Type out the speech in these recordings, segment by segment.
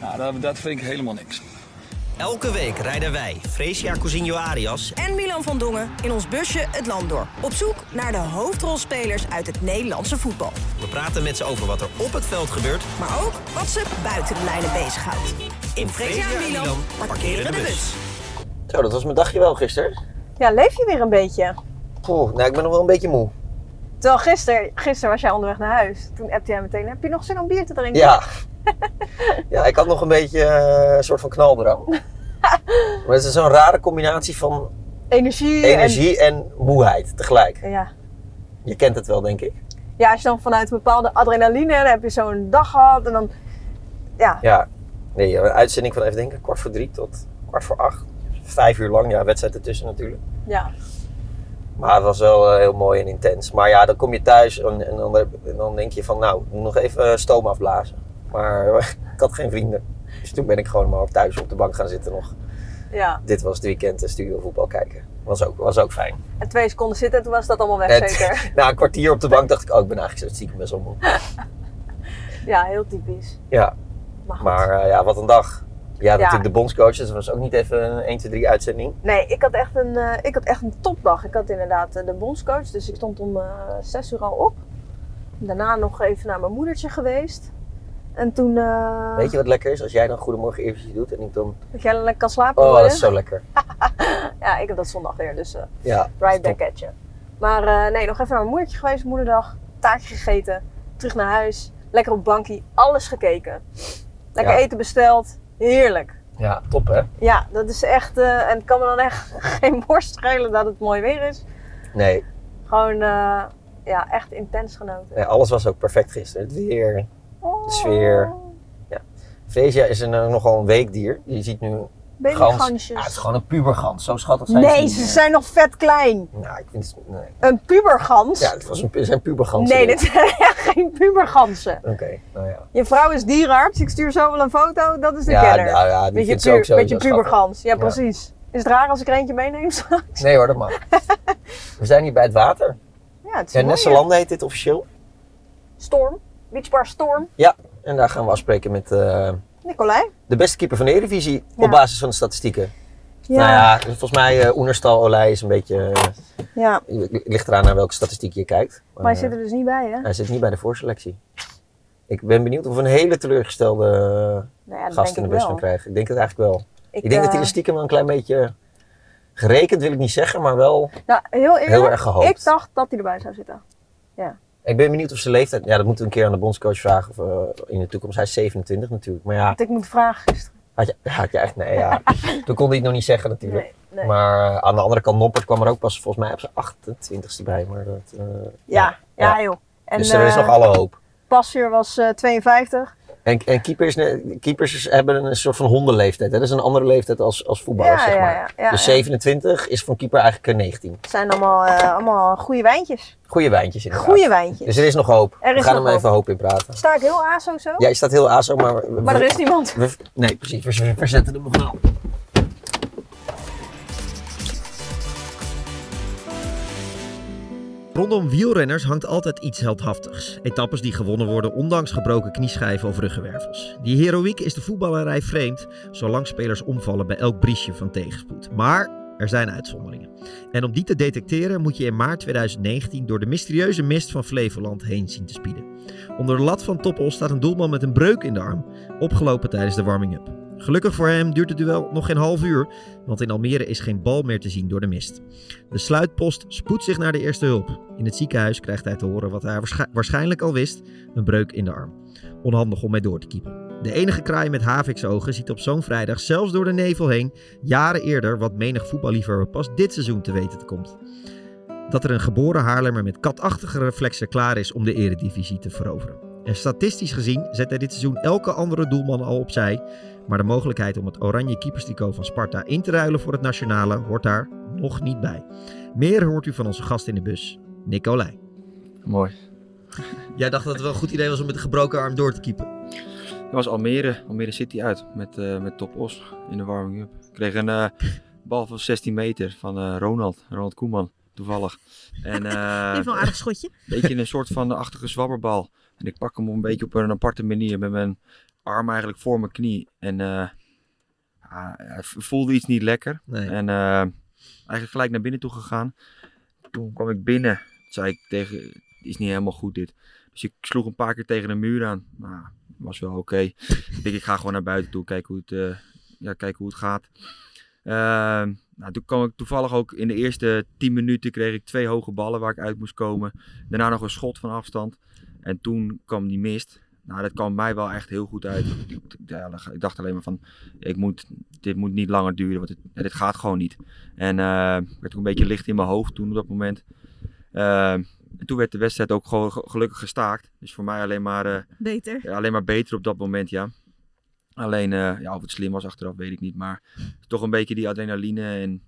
Nou, dat, dat vind ik helemaal niks. Elke week rijden wij, Fresia Cousinho Arias en Milan van Dongen in ons busje het land door. Op zoek naar de hoofdrolspelers uit het Nederlandse voetbal. We praten met ze over wat er op het veld gebeurt, maar ook wat ze buiten de lijnen bezighoudt. In Fresia en Milan parkeren de bus. Zo, dat was mijn dagje wel gisteren. Ja, leef je weer een beetje? Poeh, nou, ik ben nog wel een beetje moe. Terwijl gisteren, gisteren was jij onderweg naar huis. Toen appte jij meteen, heb je nog zin om bier te drinken? Ja. ja, ik had nog een beetje uh, een soort van knaldrang. maar het is zo'n rare combinatie van energie, energie en... moeheid tegelijk. Ja. Je kent het wel, denk ik. Ja, als je dan vanuit een bepaalde adrenaline, dan heb je zo'n dag gehad en dan... Ja. Ja. Nee, een uitzending van even denken, kwart voor drie tot kwart voor acht. Vijf uur lang, ja, wedstrijd ertussen natuurlijk. Ja. Maar het was wel uh, heel mooi en intens. Maar ja, dan kom je thuis en, en, dan, en dan, denk je van, nou, ik moet nog even stoom afblazen. Maar ik had geen vrienden. Dus toen ben ik gewoon maar thuis op de bank gaan zitten nog. Ja. Dit was het weekend de studio voetbal kijken. Was ook, was ook fijn. En twee seconden zitten en toen was dat allemaal weg zeker? Na een kwartier op de bank dacht ik, oh ik ben eigenlijk zo stiekem best wel moe. ja, heel typisch. Ja. Maar, maar uh, ja, wat een dag. Ja, natuurlijk de bondscoach, dus dat was ook niet even een 1, 2, 3 uitzending. Nee, ik had echt een, uh, ik had echt een topdag. Ik had inderdaad uh, de bondscoach, dus ik stond om uh, 6 uur al op. Daarna nog even naar mijn moedertje geweest. En toen... Weet je wat lekker is? Als jij dan Goedemorgen eventjes doet en ik dan... Dat jij dan lekker kan slapen Oh, dat is zo lekker. ja, ik heb dat zondag weer, dus ja, right back at you. Maar nee, nog even naar mijn moedertje geweest, moederdag. Taartje gegeten, terug naar huis. Lekker op bankie, alles gekeken. Lekker ja. eten besteld. Heerlijk. Ja, top hè? Ja, dat is echt. Uh, en het kan me dan echt geen borst schelen dat het mooi weer is. Nee. Gewoon, uh, ja, echt intens genoten. Nee, alles was ook perfect gisteren. Het weer, de sfeer. Ja. Freesia is een, uh, nogal een weekdier. Je ziet nu. Babygansjes. Ja, het is gewoon een pubergans. Zo schattig zijn Nee, ze zijn nog vet klein. Nou, ik vind het... Nee. Een pubergans? Ja, het was een, zijn pubergansen. Nee, dit zijn geen pubergansen. Oké, okay, nou ja. Je vrouw is dierenarts. Ik stuur zo wel een foto. Dat is de ja, kenner. Nou ja, die met vindt je, ze ook zo Met je pubergans. Ja, precies. Is het raar als ik er eentje meeneem straks? Nee hoor, dat mag. We zijn hier bij het water. Ja, het is ja, Nesselande heet dit officieel. Storm. Beachbar Storm. Ja, en daar gaan we afspreken met... Uh, Nicolai. De beste keeper van de Eredivisie ja. op basis van de statistieken. Ja. Nou ja, volgens mij uh, Oenerstal Olij is een beetje... Uh, ja. Ligt eraan naar welke statistiek je kijkt. Maar, hij zit er dus niet bij, hè? Hij zit niet bij de voorselectie. Ik ben benieuwd of we een hele teleurgestelde nou ja, gast in de bus gaan krijgen. Ik denk het eigenlijk wel. Ik, ik denk dat hij er stiekem wel een klein beetje... Gerekend wil ik niet zeggen, maar wel nou, heel, eerlijk, heel erg gehoopt. Ik dacht dat hij erbij zou zitten. Ja. Ik ben benieuwd of zijn leeftijd... Ja, dat moeten we een keer aan de bondscoach vragen of, uh, in de toekomst. Hij is 27 natuurlijk, maar ja... Dat ik moet vragen gisteren. Had je, had je echt... Nee, ja. Toen kon hij het nog niet zeggen natuurlijk. Nee, nee. Maar uh, aan de andere kant, Noppert kwam er ook pas volgens mij op zijn 28ste bij. Maar dat, uh, ja, ja, ja, joh. En, dus er is nog alle hoop. Passier was 52. En, en keepers, keepers hebben een soort van hondenleeftijd. Hè? Dat is een andere leeftijd als, als voetballers, ja, zeg maar. Ja, ja, dus 27 is voor een keeper eigenlijk 19. Het zijn allemaal, uh, allemaal goede wijntjes. Goede wijntjes inderdaad. Goede wijntjes. Dus er is nog hoop. Er we gaan hem hoop. even hoop in praten. Sta ik heel aso zo? Ja, je staat heel aso, maar... We, maar er is niemand. We, nee, precies. We verzetten hem nog wel. Rondom wielrenners hangt altijd iets heldhaftigs. Etappes die gewonnen worden ondanks gebroken knieschijven of ruggenwervels. Die heroïek is de voetballerij vreemd, zolang spelers omvallen bij elk briesje van tegenspoed. Maar er zijn uitzonderingen. En om die te detecteren moet je in maart 2019 door de mysterieuze mist van Flevoland heen zien te spieden. Onder de lat van Toppel staat een doelman met een breuk in de arm, opgelopen tijdens de warming-up. Gelukkig voor hem duurt het duel nog geen half uur, want in Almere is geen bal meer te zien door de mist. De sluitpost spoedt zich naar de eerste hulp. In het ziekenhuis krijgt hij te horen wat hij waarschijnlijk al wist: een breuk in de arm. Onhandig om mee door te kiepen. De enige kraai met haviksogen ziet op zo'n vrijdag zelfs door de nevel heen jaren eerder wat menig voetballiefhebber pas dit seizoen te weten komt. Dat er een geboren Haarlemmer met katachtige reflexen klaar is om de eredivisie te veroveren. En statistisch gezien zet hij dit seizoen elke andere doelman al opzij. Maar de mogelijkheid om het oranje keeperstricot van Sparta in te ruilen voor het nationale hoort daar nog niet bij. Meer hoort u van onze gast in de bus, Nicolai. Mooi. Jij dacht dat het wel een goed idee was om met een gebroken arm door te keepen? Dat was Almere, Almere City uit met, uh, met Top Os in de warming-up. Ik kreeg een uh, bal van 16 meter van uh, Ronald, Ronald Koeman, toevallig. En, Even een aardig schotje. Een beetje een soort van achtige zwabberbal. En ik pak hem een beetje op een aparte manier met mijn arm eigenlijk voor mijn knie. En hij voelde iets niet lekker. Nee. En eigenlijk gelijk naar binnen toe gegaan. Toen kwam ik binnen, zei ik tegen, het is niet helemaal goed dit. Dus ik sloeg een paar keer tegen de muur aan. Nou, was wel oké. ik denk, ik ga gewoon naar buiten toe, kijken hoe het, uh, ja, kijken hoe het gaat. Uh, nou, toen kwam ik toevallig ook in de eerste 10 minuten kreeg ik twee hoge ballen waar ik uit moest komen. Daarna nog een schot van afstand. En toen kwam die mist. Nou, dat kwam mij wel echt heel goed uit. Ja, ik dacht alleen maar van, ik moet, dit moet niet langer duren, want dit gaat gewoon niet. En uh, werd ook een beetje licht in mijn hoofd toen op dat moment. Uh, en toen werd de wedstrijd ook gewoon gelukkig gestaakt. Dus voor mij alleen maar, uh, beter. Alleen maar beter op dat moment, ja. Alleen, ja, of het slim was achteraf, weet ik niet. Maar toch een beetje die adrenaline en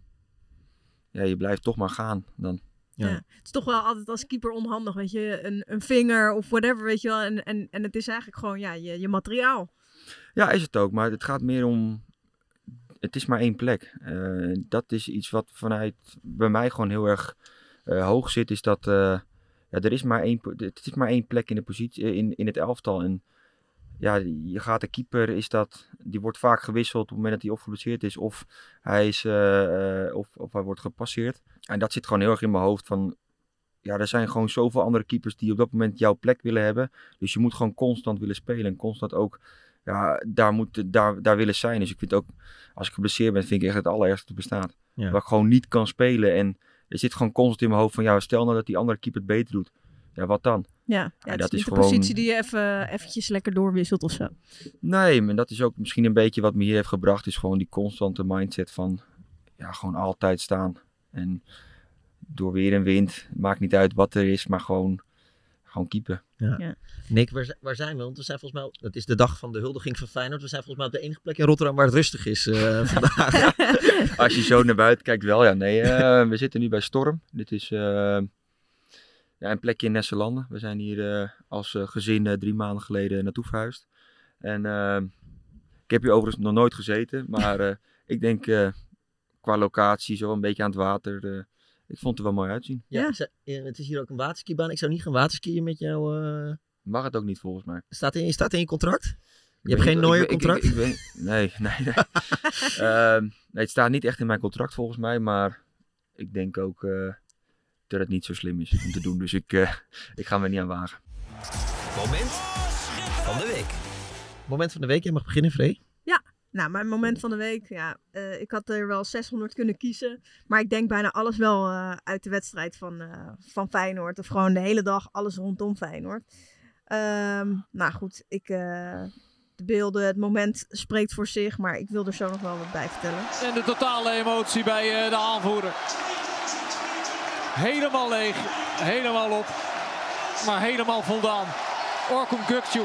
ja, je blijft toch maar gaan dan. Ja. ja. Het is toch wel altijd als keeper onhandig, weet je, een, een vinger of whatever, weet je wel. En, en, en het is eigenlijk gewoon ja, je, je materiaal. Ja, is het ook. Maar het gaat meer om. Het is maar één plek. Uh, dat is iets wat vanuit bij mij gewoon heel erg uh, hoog zit. Is dat. Uh, ja, er is maar één, het is maar één plek in, de positie, in, in het elftal. En ja, je gaat de keeper, is dat, die wordt vaak gewisseld op het moment dat hij of geblesseerd is of hij, is, of, of hij wordt gepasseerd. En dat zit gewoon heel erg in mijn hoofd van, ja, er zijn gewoon zoveel andere keepers die op dat moment jouw plek willen hebben. Dus je moet gewoon constant willen spelen en constant ook ja, daar, moet, daar, daar willen zijn. Dus ik vind ook, als ik geblesseerd ben, vind ik echt het allerergste te bestaat. Ja. Dat ik gewoon niet kan spelen en er zit gewoon constant in mijn hoofd van, ja, stel nou dat die andere keeper het beter doet. Ja, wat dan? Ja, ja, dat is is niet de gewoon- positie die je even eventjes lekker doorwisselt of zo. Nee, maar dat is ook misschien een beetje wat me hier heeft gebracht. Is gewoon die constante mindset van ja, gewoon altijd staan. En door weer en wind, maakt niet uit wat er is, maar gewoon, gewoon keepen. Ja. Ja. Nick, waar, waar zijn we? Want we zijn volgens mij, het is de dag van de huldiging van Feyenoord. We zijn volgens mij op de enige plek in Rotterdam waar het rustig is eh, vandaag. Als je zo naar buiten kijkt, wel ja. Nee, eh, we zitten nu bij Storm. Dit is eh, ja, een plekje in Nesselanden. We zijn hier eh, als eh, gezin eh, drie maanden geleden naartoe verhuisd. En eh, ik heb hier overigens nog nooit gezeten. Maar eh, ik denk eh, qua locatie, zo een beetje aan het water. eh, ik vond het er wel mooi uitzien. ja, het is hier ook een waterskibaan. Ik zou niet gaan waterskiën met jou. eh, Mag het ook niet volgens mij. staat, in, staat in je contract? Je Ik hebt geen nooie contract? Ik, ik, weet- nee, nee, nee. Ehm, nee. Het staat niet echt in mijn contract volgens mij, maar ik denk ook eh, dat het niet zo slim is om te doen. Dus ik, eh, ik ga me er niet aan wagen. Moment van de week. Moment van de week, jij mag beginnen, Free. Ja, nou, mijn moment van de week. Ja, eh, ik had er wel 600 kunnen kiezen. Maar ik denk bijna alles wel eh, uit de wedstrijd van, eh, van Feyenoord. Of gewoon de hele dag alles rondom Feyenoord. Ehm, nou goed, ik, eh, de beelden, het moment spreekt voor zich. Maar ik wil er zo nog wel wat bij vertellen. En de totale emotie bij eh, de aanvoerder. Helemaal leeg, helemaal op, maar helemaal voldaan. Orkun Gökçe.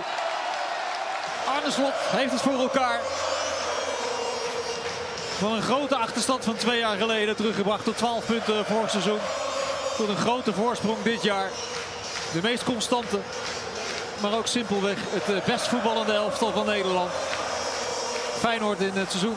Arne Slot heeft het voor elkaar. Van een grote achterstand van twee jaar geleden teruggebracht tot 12 punten vorig seizoen. Tot een grote voorsprong dit jaar. De meest constante, maar ook simpelweg het eh, best voetballende elftal van Nederland. Feyenoord in het seizoen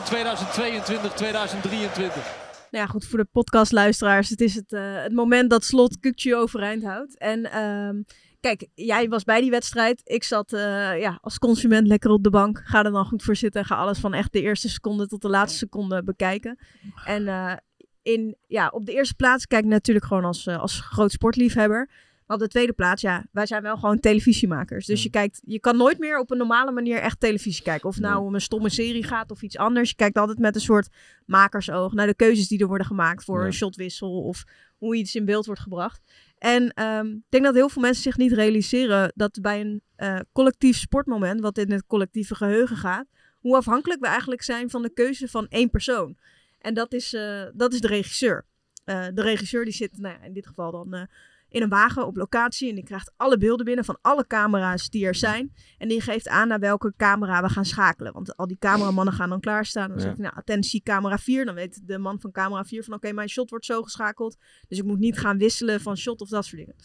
2022-2023. Nou ja, goed, voor de podcastluisteraars. Het is het, eh, het moment dat Slot Kukje overeind houdt. En ehm, kijk, jij was bij die wedstrijd. Ik zat eh, ja, als consument lekker op de bank. Ga er dan goed voor zitten. Ga alles van echt de eerste seconde tot de laatste seconde bekijken. En eh, in, ja, op de eerste plaats kijk ik natuurlijk gewoon als, als groot sportliefhebber. Maar op de tweede plaats, ja, wij zijn wel gewoon televisiemakers. Dus je kijkt, je kan nooit meer op een normale manier echt televisie kijken. Of nou om een stomme serie gaat of iets anders. Je kijkt altijd met een soort makersoog naar de keuzes die er worden gemaakt voor een shotwissel of hoe iets in beeld wordt gebracht. En ehm, ik denk dat heel veel mensen zich niet realiseren dat bij een eh, collectief sportmoment, wat in het collectieve geheugen gaat, hoe afhankelijk we eigenlijk zijn van de keuze van één persoon. En dat is, eh, dat is de regisseur. Eh, de regisseur die zit, nou ja, in dit geval dan in een wagen op locatie. En die krijgt alle beelden binnen van alle camera's die er zijn. En die geeft aan naar welke camera we gaan schakelen. Want al die cameramannen gaan dan klaarstaan. Dan Ja. zegt hij, nou, attentie camera 4. Dan weet de man van camera 4 van, oké, mijn shot wordt zo geschakeld. Dus ik moet niet gaan wisselen van shot of dat soort dingen.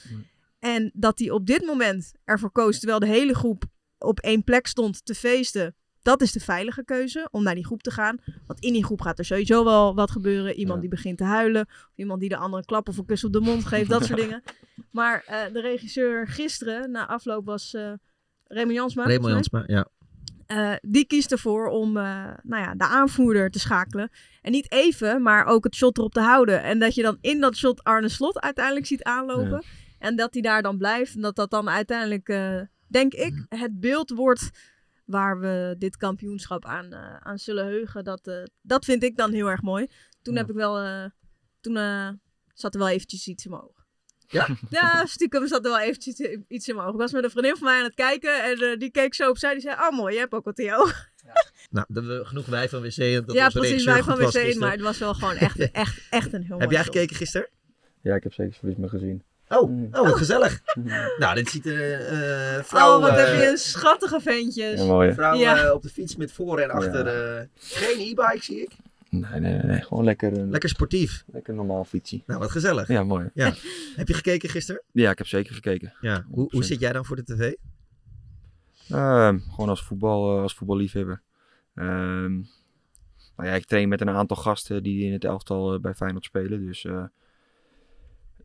En dat hij op dit moment ervoor koos, terwijl de hele groep op één plek stond te feesten. Dat is de veilige keuze, om naar die groep te gaan. Want in die groep gaat er sowieso wel wat gebeuren. Iemand die begint te huilen. Of iemand die de andere klap of een kus op de mond geeft. Dat soort dingen. Maar eh, de regisseur gisteren, na afloop, was eh Raymond Jansma. Raymond. Jansma, ja. Eh, die kiest ervoor om nou ja, de aanvoerder te schakelen. En niet even, maar ook het shot erop te houden. En dat je dan in dat shot Arne Slot uiteindelijk ziet aanlopen. En dat hij daar dan blijft. En dat dat dan uiteindelijk, denk ik, het beeld wordt waar we dit kampioenschap aan, eh, aan zullen heugen. Dat, eh, dat vind ik dan heel erg mooi. Toen heb ik wel, eh, toen eh, zat er wel eventjes iets in mijn ogen. Ja. Ja, stiekem zat er wel eventjes iets in mijn ogen. Ik was met een vriendin van mij aan het kijken en eh, die keek zo opzij. Die zei, oh mooi, je hebt ook wat in je ogen. Nou, dat we genoeg wij van WC. en Dat ja, precies, wij van WC, maar het was wel gewoon echt, echt, echt een heel Heb mooi jij shot. gekeken gisteren? Ja, ik heb zeker Solisme gezien. Oh, oh wat gezellig. nou, dit ziet er eh vrouw... oh, wat heb eh, je een schattige ventjes. Ja, mooi, hè? Vrouw Ja. eh, op de fiets met voor en achter. eh, geen e-bike zie ik. Nee, nee, nee, nee. Gewoon lekker. eh, Lekker sportief. Lekker normaal fietsie. Nou, wat gezellig. Ja, mooi. Ja. heb je gekeken gisteren? Ja, ik heb zeker gekeken. Ja. Hoe, hoe zit jij dan voor de tv? Ehm, gewoon als, voetbal, als voetballiefhebber. Ehm, nou ja, ik train met een aantal gasten die in het elftal bij Feyenoord spelen. Dus eh,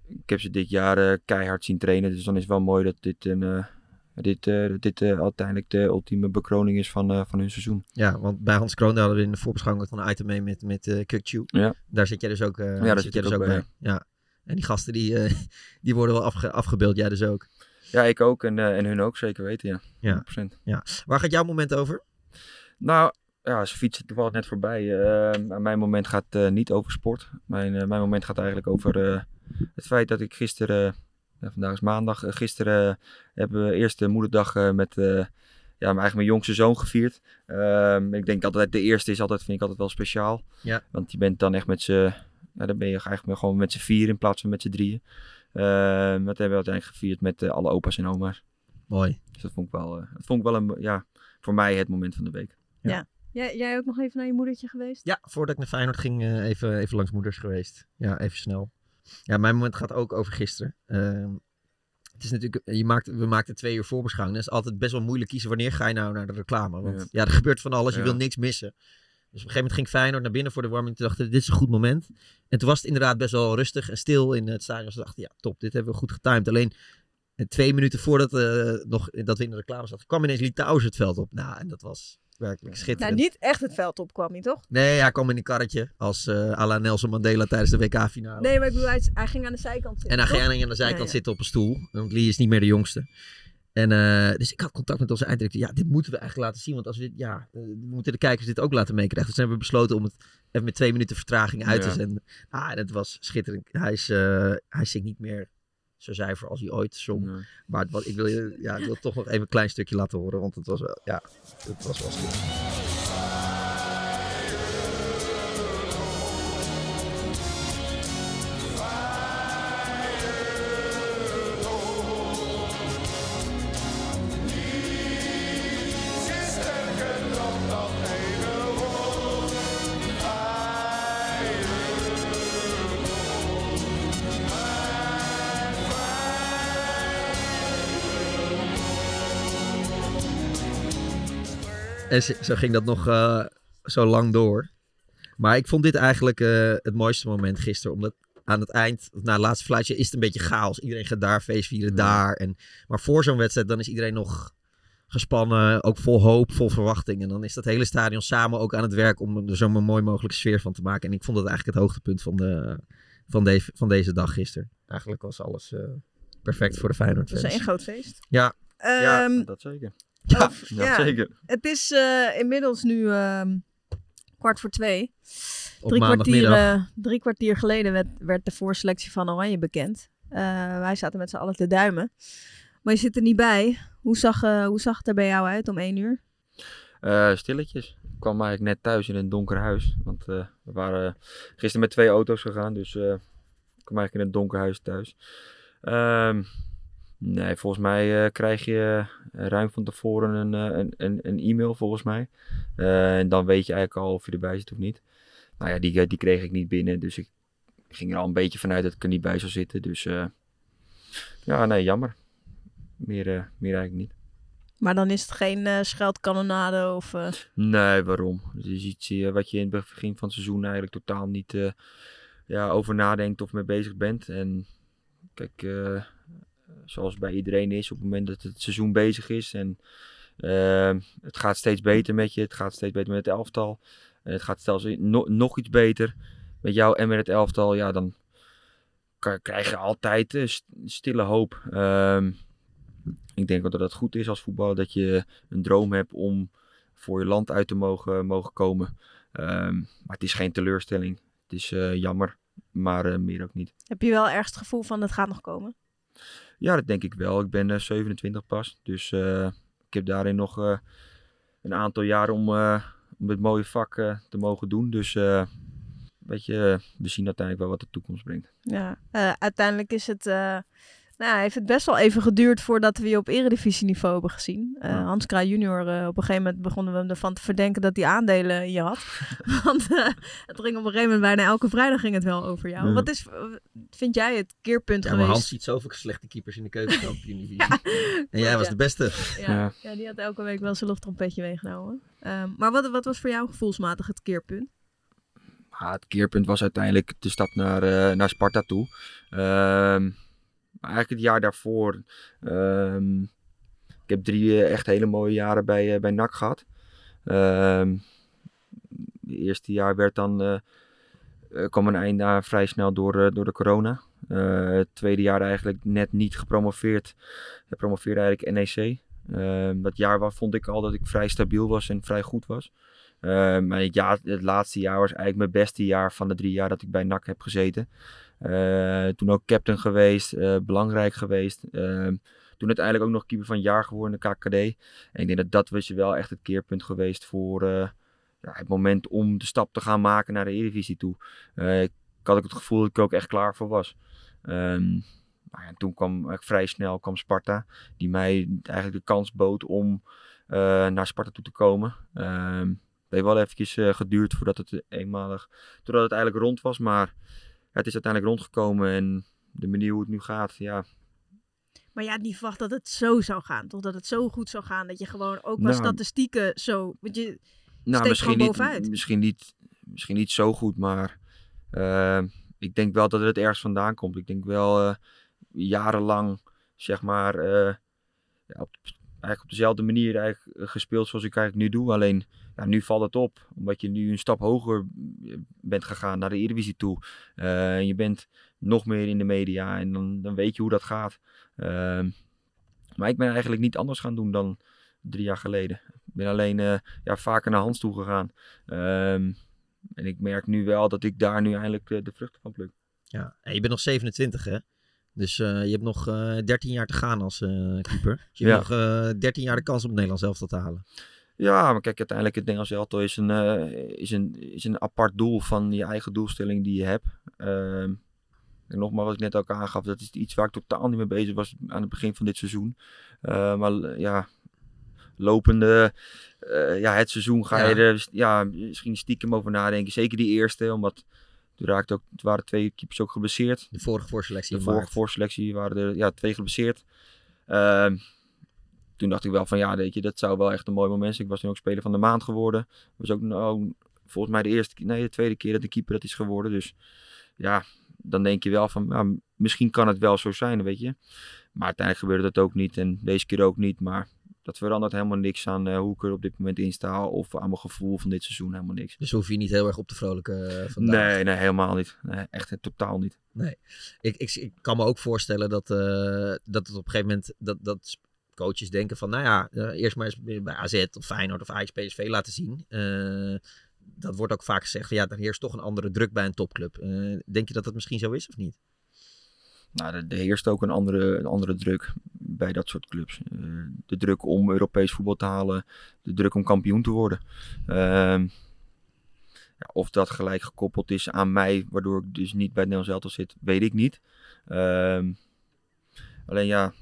ik heb ze dit jaar eh, keihard zien trainen. Dus dan is het wel mooi dat dit, een, eh, dit, eh, dit uiteindelijk de ultieme bekroning is van, van hun seizoen. Ja, want bij Hans Kroon hadden we in de voorbeschouwing ook een item mee met, met Kukchu. Ja. Daar zit jij dus ook, Ja, daar zit jij dus ook bij. Ja. En die gasten die, die worden wel afge- afgebeeld, jij dus ook. Ja, ik ook en, en hun ook zeker weten, ja. Ja. 100%. Ja. Waar gaat jouw moment over? Nou, ja, ze fietsen toevallig net voorbij. Mijn moment gaat niet over sport. Mijn, mijn moment gaat eigenlijk over het feit dat ik gisteren, ja, vandaag is maandag, eh, gisteren eh, hebben we eerste moederdag eh, met eh, ja, mijn, eigenlijk mijn jongste zoon gevierd. Ehm, ik denk altijd de eerste is altijd, vind ik altijd wel speciaal. Ja. Want je bent dan echt met z'n, ja, dan ben je eigenlijk gewoon met z'n vier in plaats van met z'n drieën. Ehm, dat hebben we uiteindelijk gevierd met alle opa's en oma's. Mooi. Dus dat vond ik wel, eh, dat vond ik wel een, ja, voor mij het moment van de week. Ja. Jij, jij ook nog even naar je moedertje geweest? Ja, voordat ik naar Feyenoord ging, eh, even, even langs moeders geweest. Ja, even snel. Ja, mijn moment gaat ook over gisteren. Ehm, het is natuurlijk, je maakt, we maakten twee uur voorbeschouwing. Het is altijd best wel moeilijk kiezen wanneer ga je nou naar de reclame. Want ja, Ja. er gebeurt van alles, je Ja. wil niks missen. Dus op een gegeven moment ging Feyenoord naar binnen voor de warming. Toen dachten we, dit is een goed moment. En toen was het inderdaad best wel rustig en stil in het stadion. Ze dachten, ja top, dit hebben we goed getimed. Alleen eh, twee minuten voordat eh, nog, dat we in de reclame zaten, kwam ineens Litouwers het veld op. Nou, en dat was werkelijk Nou, schitterend. niet echt het veld op kwam hij toch? Nee, hij kwam in een karretje als eh à la Nelson Mandela tijdens de WK-finale. Nee, maar ik bedoel, hij, hij ging aan de zijkant zitten. en dan toch? ging hij aan de zijkant Ja, ja. zitten op een stoel. Want Lee is niet meer de jongste. En, eh, dus ik had contact met onze einddirecteur. Ja, dit moeten we eigenlijk laten zien. Want als we dit, ja, eh, we moeten de kijkers dit ook laten meekrijgen. Dus hebben we besloten om het even met twee minuten vertraging uit te Ja. zenden. Ah, en het was schitterend. Hij, is, eh, hij zingt niet meer zo zuiver als hij ooit zong. Maar was, ik, wil je, ja, ik wil toch nog even een klein stukje laten horen. Want het was wel, ja, het was wel. En zo ging dat nog eh, zo lang door. Maar ik vond dit eigenlijk eh, het mooiste moment gisteren. Omdat aan het eind, na het laatste fluitje, is het een beetje chaos. Iedereen gaat daar feest vieren, daar. En, maar voor zo'n wedstrijd, dan is iedereen nog gespannen. Ook vol hoop, vol verwachting. En dan is dat hele stadion samen ook aan het werk om er zo'n mooi mogelijke sfeer van te maken. En ik vond dat eigenlijk het hoogtepunt van, de, van, deze van deze dag gisteren. Eigenlijk was alles eh, perfect voor de Feyenoord Het was één groot feest. Ja. Ehm, dat zeker. Ja, Of- zeker. Het is eh, inmiddels nu ehm, kwart voor twee. Op Drie kwartier, eh, drie kwartier geleden werd, werd de voorselectie van Oranje bekend. Eh, wij zaten met z'n allen te duimen. Maar je zit er niet bij. Hoe zag, hoe zag het er bij jou uit om één uur? Stilletjes. Ik kwam eigenlijk net thuis in een donker huis. Want we waren gisteren met twee auto's gegaan. Dus ik kwam eigenlijk in een donker huis thuis. Ehm, nee, volgens mij eh, krijg je eh, ruim van tevoren een, eh, een, een, een e-mail volgens mij. En dan weet je eigenlijk al of je erbij zit of niet. Nou ja, die, die kreeg ik niet binnen. Dus ik ging er al een beetje vanuit dat ik er niet bij zou zitten. Dus ja, nee, jammer. Meer, meer eigenlijk niet. Maar dan is het geen eh scheldkanonade of... Nee, waarom? Het is iets wat je in het begin van het seizoen eigenlijk totaal niet ja, over nadenkt of mee bezig bent. En kijk, zoals bij iedereen is, op het moment dat het seizoen bezig is en eh, het gaat steeds beter met je, het gaat steeds beter met het elftal, en het gaat zelfs nog iets beter met jou en met het elftal, ja, dan krijg je altijd eh, st- stille hoop. Ehm, ik denk dat het goed is als voetballer dat je een droom hebt om voor je land uit te mogen, mogen komen. Ehm, maar het is geen teleurstelling. Het is eh, jammer, maar eh, meer ook niet. heb je wel ergens het gevoel van het gaat nog komen? Ja, dat denk ik wel. Ik ben eh, 27 pas. Dus eh, ik heb daarin nog eh, een aantal jaar om, eh, om dit mooie vak eh, te mogen doen. Dus eh, weet we zien uiteindelijk wel wat de toekomst brengt. Ja, eh, uiteindelijk is het, nou, heeft het best wel even geduurd voordat we je op eredivisieniveau hebben gezien. Eh, Ja. Hans Kraaij junior, eh, op een gegeven moment begonnen we hem ervan te verdenken dat hij aandelen in je had. Want eh, het ging op een gegeven moment bijna elke vrijdag ging het wel over jou. Ja. Wat is, vind jij het keerpunt Ja, geweest? Hans ziet zoveel slechte keepers in de keukenkampioen-divisie. Ja, en jij was ja. de beste. Ja, Ja. ja. die had elke week wel zijn lofttrompetje meegenomen. Ehm, maar wat, wat was voor jou gevoelsmatig het keerpunt? Ja, het keerpunt was uiteindelijk de stap naar, eh, naar Sparta toe. Ehm, eigenlijk het jaar daarvoor. ehm, ik heb drie eh, echt hele mooie jaren bij, eh, bij NAC gehad. Ehm, het eerste jaar werd dan, eh, kwam een einde vrij snel door, door de corona. Het tweede jaar eigenlijk net niet gepromoveerd. Ik promoveerde eigenlijk NEC. Ehm, dat jaar wa- vond ik al dat ik vrij stabiel was en vrij goed was. Maar jaar, het laatste jaar was eigenlijk mijn beste jaar van de drie jaar dat ik bij NAC heb gezeten. Eh, toen ook captain geweest, eh, belangrijk geweest. Ehm, toen uiteindelijk ook nog keeper van het jaar geworden in de KKD. En ik denk dat dat was wel echt het keerpunt geweest voor eh, ja, het moment om de stap te gaan maken naar de Eredivisie toe. Eh, ik had ook het gevoel dat ik er ook echt klaar voor was. Ehm, nou ja, toen kwam vrij snel kwam Sparta, die mij eigenlijk de kans bood om naar Sparta toe te komen. Ehm, het heeft wel eventjes geduurd voordat het eenmalig, totdat het eigenlijk rond was, maar het is uiteindelijk rondgekomen en de manier hoe het nu gaat, ja, Maar ja, niet verwacht dat het zo zou gaan. Toch dat het zo goed zou gaan. Dat je gewoon ook qua Nou, statistieken zo... Want je Nou, misschien niet, bovenuit. misschien, niet, misschien niet zo goed, maar eh, ik denk wel dat het ergens vandaan komt. Ik denk wel eh, jarenlang, zeg maar, eh, ja, op, eigenlijk op dezelfde manier eigenlijk gespeeld zoals ik eigenlijk nu doe. Alleen ja, nu valt het op, omdat je nu een stap hoger eh, bent gegaan naar de Eredivisie toe. Eh, en je bent nog meer in de media en dan, dan weet je hoe dat gaat. Ehm, maar ik ben eigenlijk niet anders gaan doen dan drie jaar geleden. Ik ben alleen eh, ja, vaker naar Hans toe gegaan. Ehm, en ik merk nu wel dat ik daar nu eindelijk de vruchten van pluk. Ja, en je bent nog 27 hè? Dus je hebt nog eh 13 jaar te gaan als keeper. Dus je Ja. hebt nog eh 13 jaar de kans om het Nederlands elftal te halen. Ja, maar kijk, uiteindelijk het Nederlands elftal is een, eh, is, een, is een apart doel van je eigen doelstelling die je hebt. Ehm, en nogmaals, wat ik net ook aangaf, dat is iets waar ik totaal niet mee bezig was aan het begin van dit seizoen. Eh, maar l- ja, lopende, eh, ja, het seizoen ga je Ja. er ja, misschien stiekem over nadenken. Zeker die eerste, omdat toen raakte ook, het waren twee keepers ook geblesseerd. De vorige voorselectie De vorige voorselectie waren er ja, twee geblesseerd. Toen dacht ik wel van ja, weet je, dat zou wel echt een mooi moment zijn. Ik was toen ook speler van de maand geworden. was ook nou, volgens mij de eerste, nee, de tweede keer dat de keeper dat is geworden. Dus ja, dan denk je wel van, ja, misschien kan het wel zo zijn, weet je. Maar uiteindelijk gebeurde dat ook niet en deze keer ook niet. Maar dat verandert helemaal niks aan eh, hoe ik er op dit moment in sta of aan mijn gevoel van dit seizoen, helemaal niks. Dus hoef je niet heel erg op te vrolijken eh, vandaag. Nee, nee, helemaal niet. Nee, echt eh, totaal niet. Nee. Ik, ik, ik kan me ook voorstellen dat, dat het op een gegeven moment dat, dat coaches denken van, nou ja, eh, eerst maar eens bij AZ of Feyenoord of Ajax PSV laten zien. Eh, dat wordt ook vaak gezegd, ja, er heerst toch een andere druk bij een topclub. Eh, denk je dat dat misschien zo is of niet? Nou, er, er heerst ook een andere, een andere druk bij dat soort clubs. De druk om Europees voetbal te halen, de druk om kampioen te worden. Ehm, ja, of dat gelijk gekoppeld is aan mij, waardoor ik dus niet bij het Nederlands zit, weet ik niet. Ehm, Alleen ja,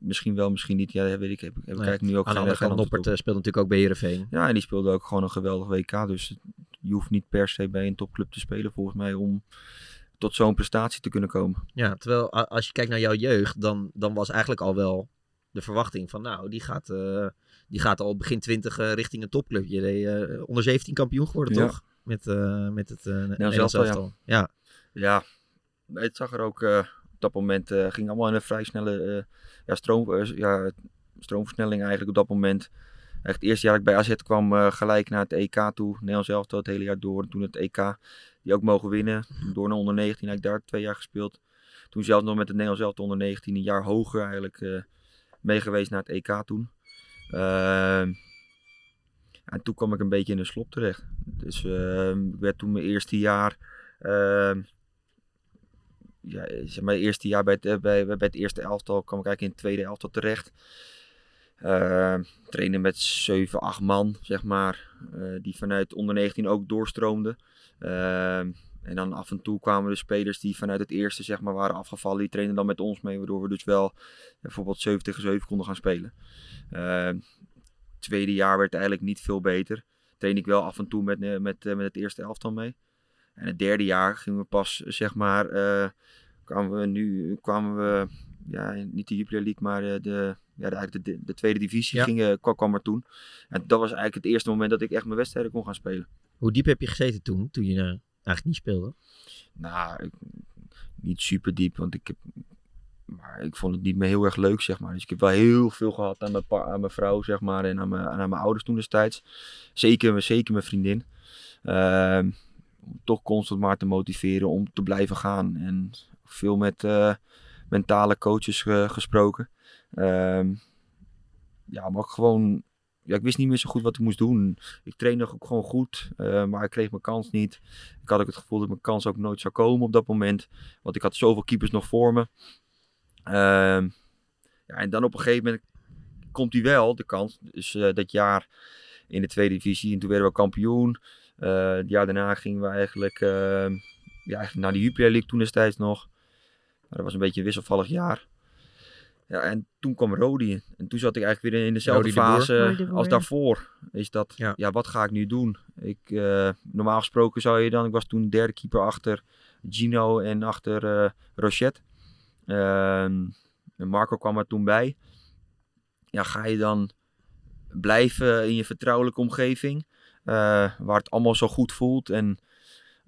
misschien wel, misschien niet. Ja, dat weet ik. Heb, heb Nee. nu ook Aan de andere kant, Noppert op. eh, speelt natuurlijk ook bij Heerenveen. Ja, en die speelde ook gewoon een geweldig WK. Dus je hoeft niet per se bij een topclub te spelen volgens mij om tot zo'n prestatie te kunnen komen. Ja, terwijl als je kijkt naar jouw jeugd, dan, dan was eigenlijk al wel de verwachting van nou, die gaat, eh, die gaat al begin 20 eh, richting een topclub. Je deed onder 17 kampioen geworden, Ja. toch? Met, met het uh, elftal, ja. Ja. Ja, het zag er ook dat moment, eh, ging allemaal in een vrij snelle eh, ja, stroom, eh, ja, stroomversnelling eigenlijk op dat moment. Echt het eerste jaar dat ik bij AZ kwam gelijk naar het EK toe. Nederlands elftal het hele jaar door. En toen het EK, die ook mogen winnen. Door naar onder 19, heb ik daar twee jaar gespeeld. Toen zelfs nog met het Nederlands elftal onder 19, een jaar hoger eigenlijk eh mee geweest naar het EK toen. Ehm, en toen kwam ik een beetje in de slop terecht. Dus ehm, ik werd toen mijn eerste jaar ehm, ja, zeg maar, eerste jaar bij het, eh, bij, bij het eerste elftal kwam ik eigenlijk in het tweede elftal terecht. Uh, trainen met 7, 8 man, zeg maar, uh, die vanuit onder 19 ook doorstroomden. Uh, en dan af en toe kwamen de spelers die vanuit het eerste zeg maar, waren afgevallen, die trainden dan met ons mee, waardoor we dus wel bijvoorbeeld 7 tegen 7 konden gaan spelen. Uh, tweede jaar werd eigenlijk niet veel beter. Train ik wel af en toe met, met, met het eerste elftal mee. En het derde jaar gingen we pas, zeg maar, uh, kwamen we nu, kwamen we, ja, niet de Jupiler League, maar de, de ja, de, de, de, tweede divisie Ja. ging, kwam, er toen. En dat was eigenlijk het eerste moment dat ik echt mijn wedstrijden kon gaan spelen. Hoe diep heb je gezeten toen, toen je uh, eigenlijk niet speelde? Nou, ik, niet super diep, want ik heb, maar ik vond het niet meer heel erg leuk, zeg maar. Dus ik heb wel heel veel gehad aan mijn, aan mijn vrouw, zeg maar, en aan mijn, aan mijn ouders toen destijds. Zeker, zeker mijn vriendin. Om toch constant maar te motiveren om te blijven gaan. En veel met uh, mentale coaches uh, gesproken. Uh, ja, maar gewoon. Ja, ik wist niet meer zo goed wat ik moest doen. Ik trainde ook gewoon goed, uh, maar ik kreeg mijn kans niet. Ik had ook het gevoel dat mijn kans ook nooit zou komen op dat moment. Want ik had zoveel keepers nog voor me. Ehm, ja, en dan op een gegeven moment komt hij wel, de kans. Dus dat jaar in de tweede divisie. En toen werden we kampioen. Uh, het jaar daarna gingen we eigenlijk, uh, ja, eigenlijk naar de Jupiler League toen destijds nog. Maar dat was een beetje een wisselvallig jaar. Ja, en toen kwam Rodi. En toen zat ik eigenlijk weer in dezelfde fase de als daarvoor. Is dat, ja. ja, wat ga ik nu doen? Ik, uh, normaal gesproken zou je dan, ik was toen derde keeper achter Gino en achter uh, Rochette. Ehm, en Marco kwam er toen bij. Ja, ga je dan blijven in je vertrouwelijke omgeving? Uh, waar het allemaal zo goed voelt. En,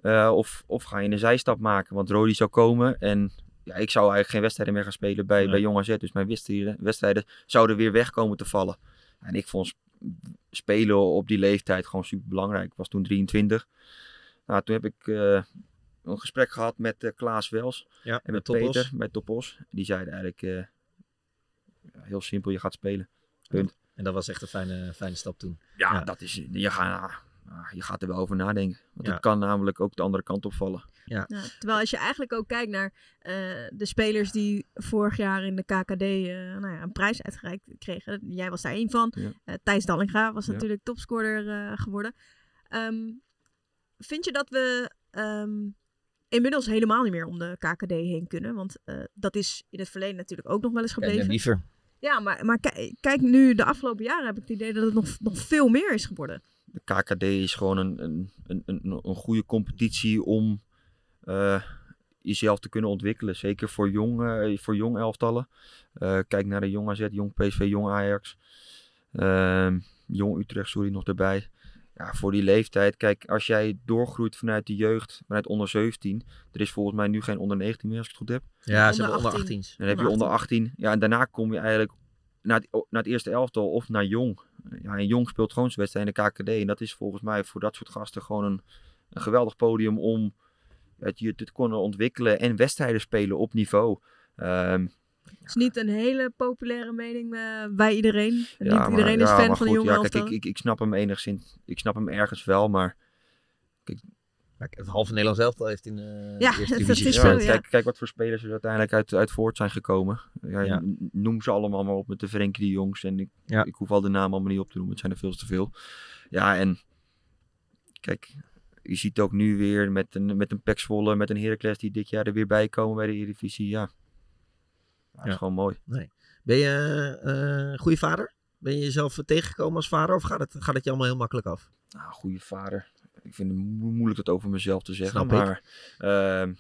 uh, of, of ga je een zijstap maken? Want Rodi zou komen en ja, ik zou eigenlijk geen wedstrijden meer gaan spelen bij, bij Jong AZ. Dus mijn wedstrijden, wedstrijden zouden weer weg komen te vallen. En ik vond spelen op die leeftijd gewoon super belangrijk. Ik was toen 23. Nou, toen heb ik uh, een gesprek gehad met uh, Klaas Wels Ja, en met. Peter, met Topos. Die zeiden eigenlijk uh, heel simpel, je gaat spelen. Punt. En dat was echt een fijne, fijne stap toen. Ja, ja. dat is, je, gaat, je gaat er wel over nadenken. Want Ja. het kan namelijk ook de andere kant opvallen. Ja. Ja, terwijl als je eigenlijk ook kijkt naar eh, de spelers die vorig jaar in de KKD eh, nou ja, een prijs uitgereikt kregen. Jij was daar één van. Ja. Eh, Thijs Dallinga was Ja. natuurlijk topscorer eh, geworden. Ehm, vind je dat we ehm, inmiddels helemaal niet meer om de KKD heen kunnen? Want eh, dat is in het verleden natuurlijk ook nog wel eens gebleven. en liever. Ja, maar, maar kijk, nu de afgelopen jaren heb ik het idee dat het nog, nog veel meer is geworden. De KKD is gewoon een, een, een, een, een goede competitie om eh, jezelf te kunnen ontwikkelen. Zeker voor jong, eh, voor jong elftallen. Eh, kijk naar de Jong AZ, Jong PSV, Jong Ajax. Ehm, jong Utrecht, sorry, nog erbij. Ja, voor die leeftijd. Kijk, als jij doorgroeit vanuit de jeugd, vanuit onder 17. Er is volgens mij nu geen onder 19 meer, als ik het goed heb. Ja, ze hebben onder 18's. Dan heb je onder 18. Ja, en daarna kom je eigenlijk naar het, naar het eerste elftal of naar Jong. Ja, en Jong speelt gewoon zijn wedstrijd in de KKD. En dat is volgens mij voor dat soort gasten gewoon een, een geweldig podium om ja, je te kunnen ontwikkelen en wedstrijden spelen op niveau. Ehm, Het is niet een hele populaire mening eh, bij iedereen. niet maar- iedereen is fan maar van de goed, jonge ja, kijk, elftal. ik, ik, ik snap hem enigszins. Ik snap hem ergens wel, maar Het halve Nederlands elftal heeft in eh Ja, de eerste divisie is zo, ja. Kijk, kijk wat voor spelers er uiteindelijk uit, uit voort zijn gekomen. Ja, Noem ze allemaal maar op met de Frenkie de Jongs. En ik, Ja. ik hoef al de namen allemaal niet op te noemen. Het zijn er veel te veel. Ja, en kijk, je ziet ook nu weer met een, met een Pek Zwolle, met een Heracles die dit jaar er weer bij komen bij de Eredivisie. Ja. Dat is gewoon mooi. Nee. Ben je eh, een goede vader? Ben je jezelf tegengekomen als vader of gaat het, gaat het je allemaal heel makkelijk af? Nou, goede vader. Ik vind het mo- moeilijk het over mezelf te zeggen. Snap maar, ehm,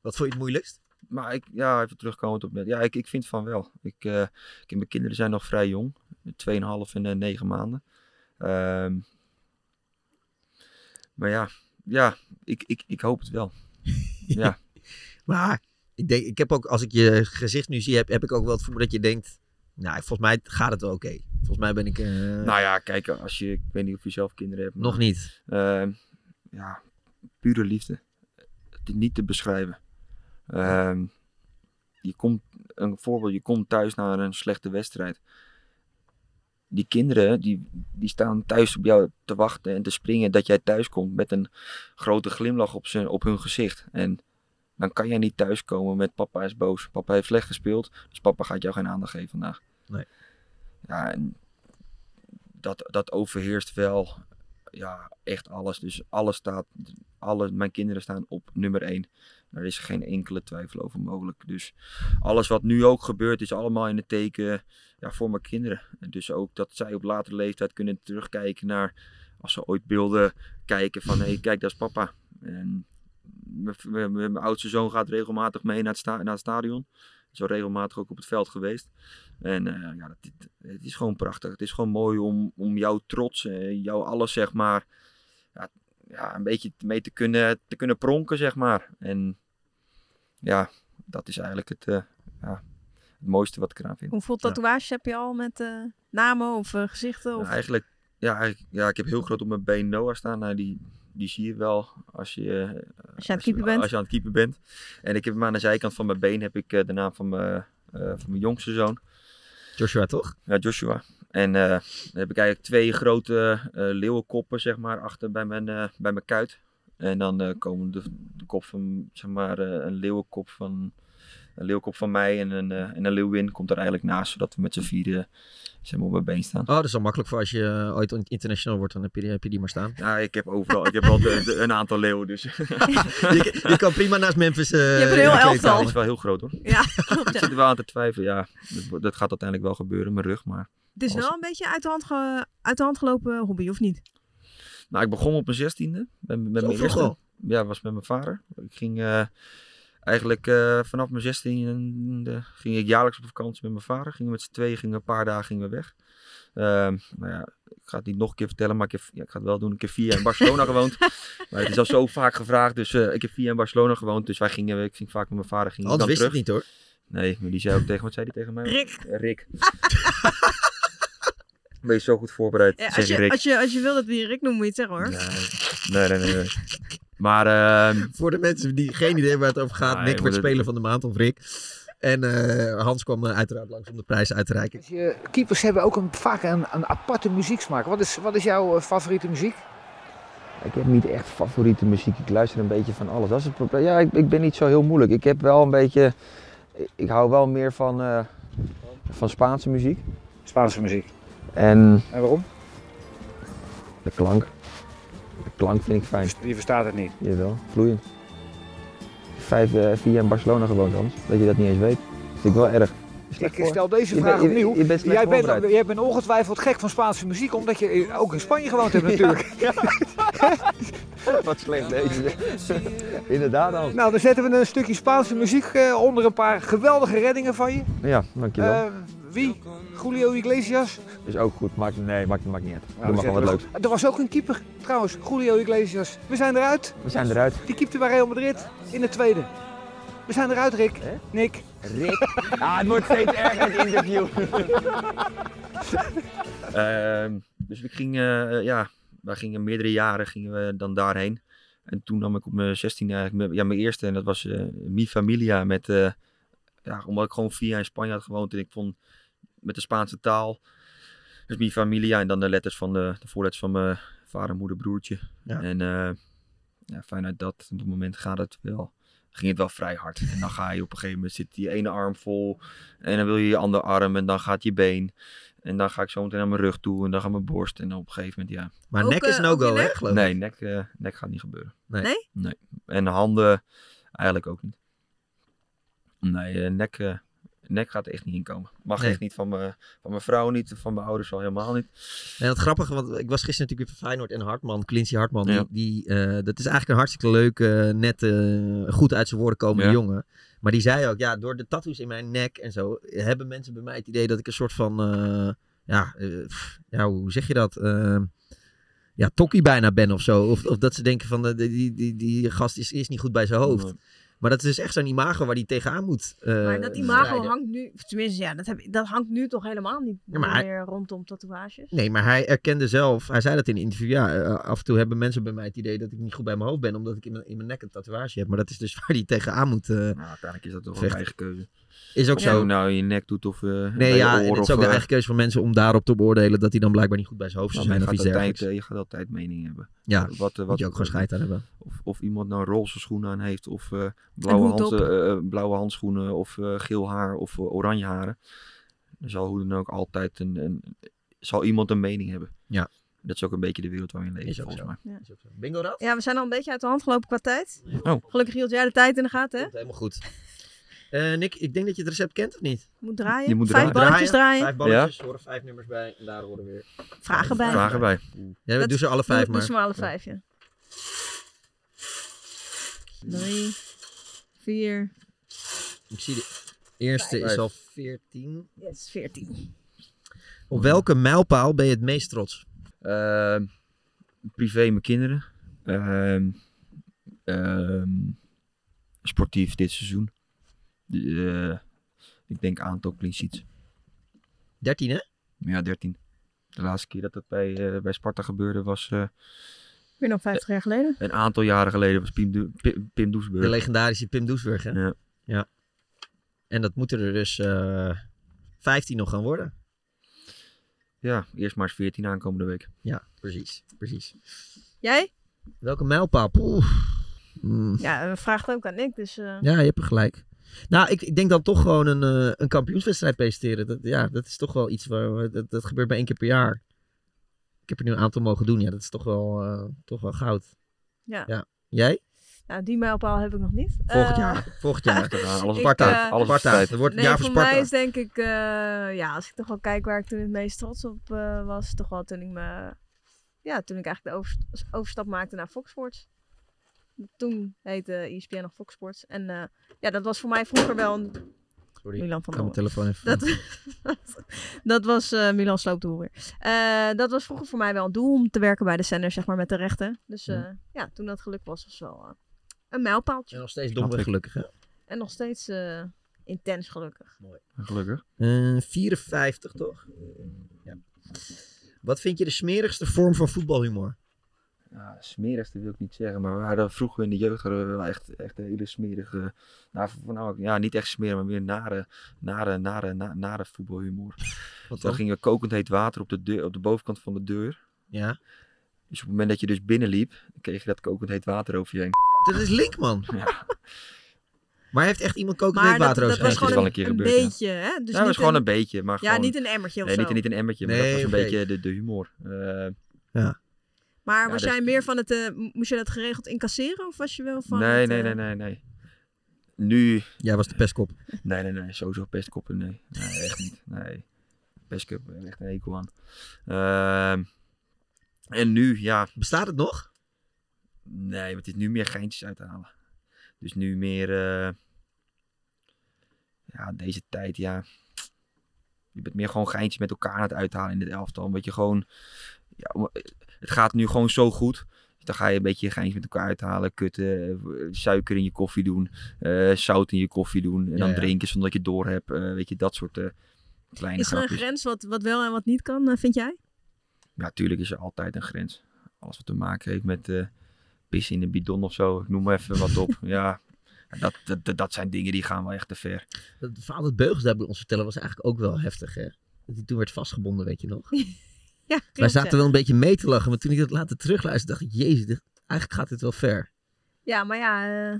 Wat vond je het moeilijkst? maar ik, ja, even terugkomend op net. Ja, ik, ik vind van wel. Ik, eh, ik, mijn kinderen zijn nog vrij jong. 2,5 en eh, 9 maanden. Ehm, maar ja, ja ik, ik, ik hoop het wel. ja. Maar ik, denk, ik heb ook, als ik je gezicht nu zie, heb, heb ik ook wel het vermoeden dat je denkt, nou, volgens mij gaat het wel oké. Volgens mij ben ik... eh, Nou ja, kijk, als je, ik weet niet of je zelf kinderen hebt. Nog niet. ehm, ja, pure liefde. Het is niet te beschrijven. Ehm, je komt, een voorbeeld, je komt thuis naar een slechte wedstrijd. Die kinderen, die, die staan thuis op jou te wachten en te springen dat jij thuis komt met een grote glimlach op, zijn, op hun gezicht. En dan kan jij niet thuiskomen met papa is boos, papa heeft slecht gespeeld, dus papa gaat jou geen aandacht geven vandaag. Nee. Ja, en dat, dat overheerst wel ja, echt alles. Dus alles staat, alle, mijn kinderen staan op nummer 1. Daar is geen enkele twijfel over mogelijk. Dus alles wat nu ook gebeurt is allemaal in het teken ja, voor mijn kinderen. En dus ook dat zij op latere leeftijd kunnen terugkijken naar, als ze ooit beelden kijken van, hé hey, kijk dat is papa. En mijn, oudste zoon gaat regelmatig mee naar het, sta, naar het stadion. Is al regelmatig ook op het veld geweest. En eh, ja, dat, het, het is gewoon prachtig. Het is gewoon mooi om, om jouw trots, eh, jouw alles, zeg maar, ja, ja, een beetje mee te kunnen, te kunnen pronken, zeg maar. En ja, dat is eigenlijk het, eh, ja, het mooiste wat ik eraan vind. Hoeveel tatoeages heb je al met eh, namen of gezichten? Of... Ja, eigenlijk, ja, eigenlijk, ja, ik heb heel groot op mijn been Noah staan. Nou, die, die zie je wel als je, eh, Als je aan het keeper bent. Als je aan het keeper bent. En ik heb hem aan de zijkant van mijn been heb ik eh, de naam van mijn, eh, van mijn jongste zoon. Joshua toch? Ja, Joshua. En eh, dan heb ik eigenlijk twee grote eh, leeuwenkoppen, zeg maar, achter bij mijn, eh, bij mijn kuit. En dan eh, komen de, de kop van, zeg maar, eh, een leeuwenkop van, een leeuwkop van mij en een, eh, en een leeuwin komt er eigenlijk naast, zodat we met z'n vieren zeg maar, op mijn been staan. Oh, dat is al makkelijk voor als je eh, ooit international wordt, dan heb je, die- heb je die maar staan. Ja, ik heb overal, ik heb al de- de- een aantal leeuwen, dus. je, je kan prima naast Memphis. eh, Je hebt een heel de elftal. is wel heel groot hoor. Ja, Ik zit er wel aan te twijfelen, ja. Dat, dat gaat uiteindelijk wel gebeuren, mijn rug, maar... Het is wel een beetje uit de hand, ge- uit de hand gelopen hobby, of niet? Nou, ik begon op mijn zestiende. Met, met mijn eerste. Ja, was met mijn vader. Ik ging eh, eigenlijk eh, vanaf mijn zestiende ging ik jaarlijks op vakantie met mijn vader. Gingen met z'n tweeën, gingen een paar dagen gingen we weg. Ehm nou ja, ik ga het niet nog een keer vertellen, maar ik, heb, ja, ik ga het wel doen. Ik heb vier jaar in Barcelona gewoond. Maar het is al zo vaak gevraagd, dus eh, ik heb vier jaar in Barcelona gewoond. Dus wij gingen, ik ging vaak met mijn vader. Ging Anders wist terug. het niet hoor. Nee, maar die zei ook tegen, wat zei die tegen mij? Rick. Rick. ben je zo goed voorbereid, Ja, als, je als, je, als je wil dat we je Rick noemen, moet je het zeggen hoor. Nee, nee, nee. nee. Maar ehm, Voor de mensen die geen idee waar het over gaat, Ah, Nick werd het- speler van de maand of Rick. En eh, Hans kwam eh, uiteraard langs om de prijs uit te reiken. Je, keepers hebben ook een, vaak een, een aparte muzieksmaak. Wat is, wat is jouw eh, favoriete muziek? Ik heb niet echt favoriete muziek. Ik luister een beetje van alles. Dat is het probleem. Ja, ik, ik ben niet zo heel moeilijk. Ik heb wel een beetje. Ik, ik hou wel meer van, eh, van Spaanse muziek. Spaanse muziek. En En waarom? de klank. De klank vind ik fijn. Je verstaat het niet. Jawel, vloeiend. Vijf, eh, vier jaar in Barcelona gewoond, Hans. Dat je dat niet eens weet. Dat vind ik wel erg. Ik stel deze vraag je- opnieuw. je bent slecht jij, bent, voorbereid. jij bent ongetwijfeld gek van Spaanse muziek, omdat je ook in Spanje gewoond hebt natuurlijk. Wat slecht deze. Inderdaad, Hans. Nou, dan zetten we een stukje Spaanse muziek eh, onder een paar geweldige reddingen van je. Ja, dankjewel. Eh, wie? Julio Iglesias? is ook goed. Maakt, nee, maakt, maakt niet uit. Doe maar dan gewoon wat zetten leuks. we- Er was ook een keeper trouwens, Julio Iglesias. We zijn eruit. We zijn eruit. Die keepte bij Real Madrid in de tweede. We zijn eruit, Rick. Nick. Rick? Ah, het wordt steeds erger het interview. Ehm, dus ik ging, eh, ja, wij gingen meerdere jaren gingen we dan daarheen. En toen nam ik op mijn 16 eigenlijk mijn- ja, mijn eerste en dat was eh Mi Familia met, eh, ja, omdat ik gewoon vier jaar in Spanje had gewoond en ik vond met de Spaanse taal, dus Mi Familia en dan de letters van de, de voorletters van mijn vader, moeder, broertje. Ja. En eh, ja, vanuit dat, op het moment gaat het wel, ging het wel vrij hard. En dan ga je op een gegeven moment, zit die ene arm vol en dan wil je je andere arm en dan gaat je been. En dan ga ik zo meteen naar mijn rug toe en dan gaat mijn borst. En dan op een gegeven moment, ja. Maar nek is no-go, hè, geloof ik? Nee, nek, eh, nek gaat niet gebeuren. Nee? Nee? Nee. En handen eigenlijk ook niet. Nee, eh, nek, eh, nek gaat er echt niet inkomen. Mag Nee. echt niet van mijn, van mijn vrouw niet, van mijn ouders al helemaal niet. En het grappige, want ik was gisteren natuurlijk weer van Feyenoord en Hartman, Quincy Hartman. Ja. Die, die, eh, dat is eigenlijk een hartstikke leuke, nette, goed uit zijn woorden komende Ja. jongen. Maar die zei ook, ja, door de tattoos in mijn nek en zo, hebben mensen bij mij het idee dat ik een soort van, eh, ja, eh, pff, ja, hoe zeg je dat? Eh, ja, tokkie bijna ben of zo. Of, of dat ze denken van, eh, die, die, die, die gast is, is niet goed bij zijn hoofd. Maar dat is dus echt zo'n imago waar die tegenaan moet eh, Maar dat imago strijden. hangt nu, tenminste ja, dat, heb, ik- dat hangt nu toch helemaal niet Ja, hij- meer rondom tatoeages. Nee, maar hij erkende zelf, hij zei dat in een interview, ja, eh, af en toe hebben mensen bij mij het idee dat ik niet goed bij mijn hoofd ben, omdat ik in mijn, in mijn nek een tatoeage heb. Maar dat is dus waar hij tegenaan moet eh Nou, uiteindelijk is dat toch wel een eigen keuze. Is ook zo. nou je nek doet of eh Nee, je ja, het is ook de eh, eigen keuze van mensen om daarop te beoordelen dat hij dan blijkbaar niet goed bij zijn hoofd zou nou, zijn je, of gaat iets dergelijks. eh, je gaat altijd mening hebben. Ja, wat, wat, je ook gewoon scheid aan hebben. Of, of iemand nou roze schoenen aan heeft, of eh, blauwe, eh, eh, blauwe handschoenen, of eh, geel haar, of oranje haren. Er zal hoe dan ook altijd een, een, zal iemand een mening hebben. Ja. Dat is ook een beetje de wereld waarin we leven, Is ook volgens zo. mij. Ja. Bingo dat? Ja, we zijn al een beetje uit de hand gelopen qua tijd. Oh. Gelukkig hield jij de tijd in de gaten, hè? Helemaal goed. Eh, Nick, ik denk dat je het recept kent of niet? Moet draaien. Je moet Vijf draaien. balletjes draaien. Vijf balletjes, er horen vijf nummers bij en daar horen weer Vragen bij. Vragen bij. Ja, Dat- doe ze alle vijf doe, maar. Doe ze maar alle vijf, ja. Drie, vier, Ik zie de eerste Vijf. is al 14. yes, veertien. Op welke mijlpaal ben je het meest trots? Ehm, privé mijn kinderen. Ehm, ehm, sportief dit seizoen. Eh, ik denk aantal clean sheets. 13 hè? Ja, 13. De laatste keer dat dat bij, eh, bij Sparta gebeurde was eh, Meer dan 50 jaar geleden. een aantal jaren geleden. Was Pim, Do- Pim, Pim Doesburg. De legendarische Pim Doesburg hè? Ja. Ja. En dat moeten er dus eh 15 nog gaan worden. Ja, eerst maar eens 14 aankomende week. Ja, precies. precies. Jij? Welke mijlpaal? Hmm. Ja, we vragen ook aan Nick, dus... eh, Ja, je hebt er gelijk. Nou, ik, ik denk dan toch gewoon een, eh, een kampioenswedstrijd presenteren. Dat, ja, dat is toch wel iets waar we- dat, dat gebeurt maar één keer per jaar. Ik heb er nu een aantal mogen doen. Ja, dat is toch wel, eh, toch wel goud. Ja. ja. Jij? Nou, die mijlpaal heb ik nog niet. Volgend Eh, jaar. Volgend jaar. Alles Sparta. eh, Alles. Het wordt Nee, jaar voor voor Sparta. mij is denk ik, eh, ja, als ik toch wel kijk waar ik toen het meest trots op was, toch wel toen ik me, ja, toen ik eigenlijk de overst- overstap maakte naar Fox Sports. Toen heette ESPN nog Fox Sports. En eh, ja, dat was voor mij vroeger wel een... Sorry, Milan van ik kan mijn telefoon even... Dat, dat was eh Milan boel weer. Eh, dat was vroeger voor mij wel een doel om te werken bij de zender, zeg maar, met de rechten. Dus eh, Ja. ja, toen dat gelukt was, was wel eh, een mijlpaaltje. En nog steeds domweg gelukkig, hè? En nog steeds eh, intens gelukkig. Gelukkig. Eh, 54, toch? Ja. Wat vind je de smerigste vorm van voetbalhumor? Ja, smerigste wil ik niet zeggen, maar we hadden vroeger in de jeugd hadden we wel echt, echt hele smerige, nou, nou, ja, niet echt smerig, maar meer nare, nare, nare, na- nare voetbalhumor. Wat Dan dan? ging er kokend heet water op de, deur, op de bovenkant van de deur. Ja. Dus op het moment dat je dus binnenliep, kreeg je dat kokend heet water over je heen. Dat is link, man. Maar heeft echt iemand kokend heet water dat, over dat was zijn is gewoon wel een, een keer een gebeurd, ja. beetje, hè? Dus ja, niet dat was gewoon een beetje, maar Ja, gewoon... niet een emmertje of nee, zo. niet, niet een emmertje, maar Nee, dat was een beetje de, de humor. Eh, Ja. Maar Ja, was dus- jij meer van het, eh, moest je dat geregeld incasseren of was je wel van nee, het, nee, eh, nee, nee, nee. Nu... Jij was de pestkop. Nee, nee, nee. Sowieso pestkoppen, nee. Nee, echt niet. Nee. Pestkop, echt een hekel aan. Ehm, en nu, ja... Bestaat het nog? Nee, want het is nu meer geintjes uit te halen. Dus nu meer... eh, ja, deze tijd, ja... Je bent meer gewoon geintjes met elkaar aan het uithalen in dit elftal. Omdat je gewoon... Ja, het gaat nu gewoon zo goed. Dus dan ga je een beetje geintjes met elkaar uithalen. Kutten, eh, suiker in je koffie doen. eh, zout in je koffie doen. En Ja, dan ja. drinken zonder dat je door hebt. eh, weet je, dat soort eh, kleine Is er een grens wat, wat wel en wat niet kan, vind jij? Ja, natuurlijk is er altijd een grens. Alles wat te maken heeft met eh pissen in een bidon of zo. Ik noem maar even wat op. ja, dat, dat, dat- dat zijn dingen die gaan wel echt te ver. Het verhaal dat Beugels daar bij ons vertellen was eigenlijk ook wel heftig, hè? Dat hij toen werd vastgebonden, weet je nog? Ja, klopt, Wij zaten ja. wel een beetje mee te lachen, maar toen ik het later terugluisterde, dacht ik, jezus, dit- eigenlijk gaat dit wel ver. Ja, maar ja, eh,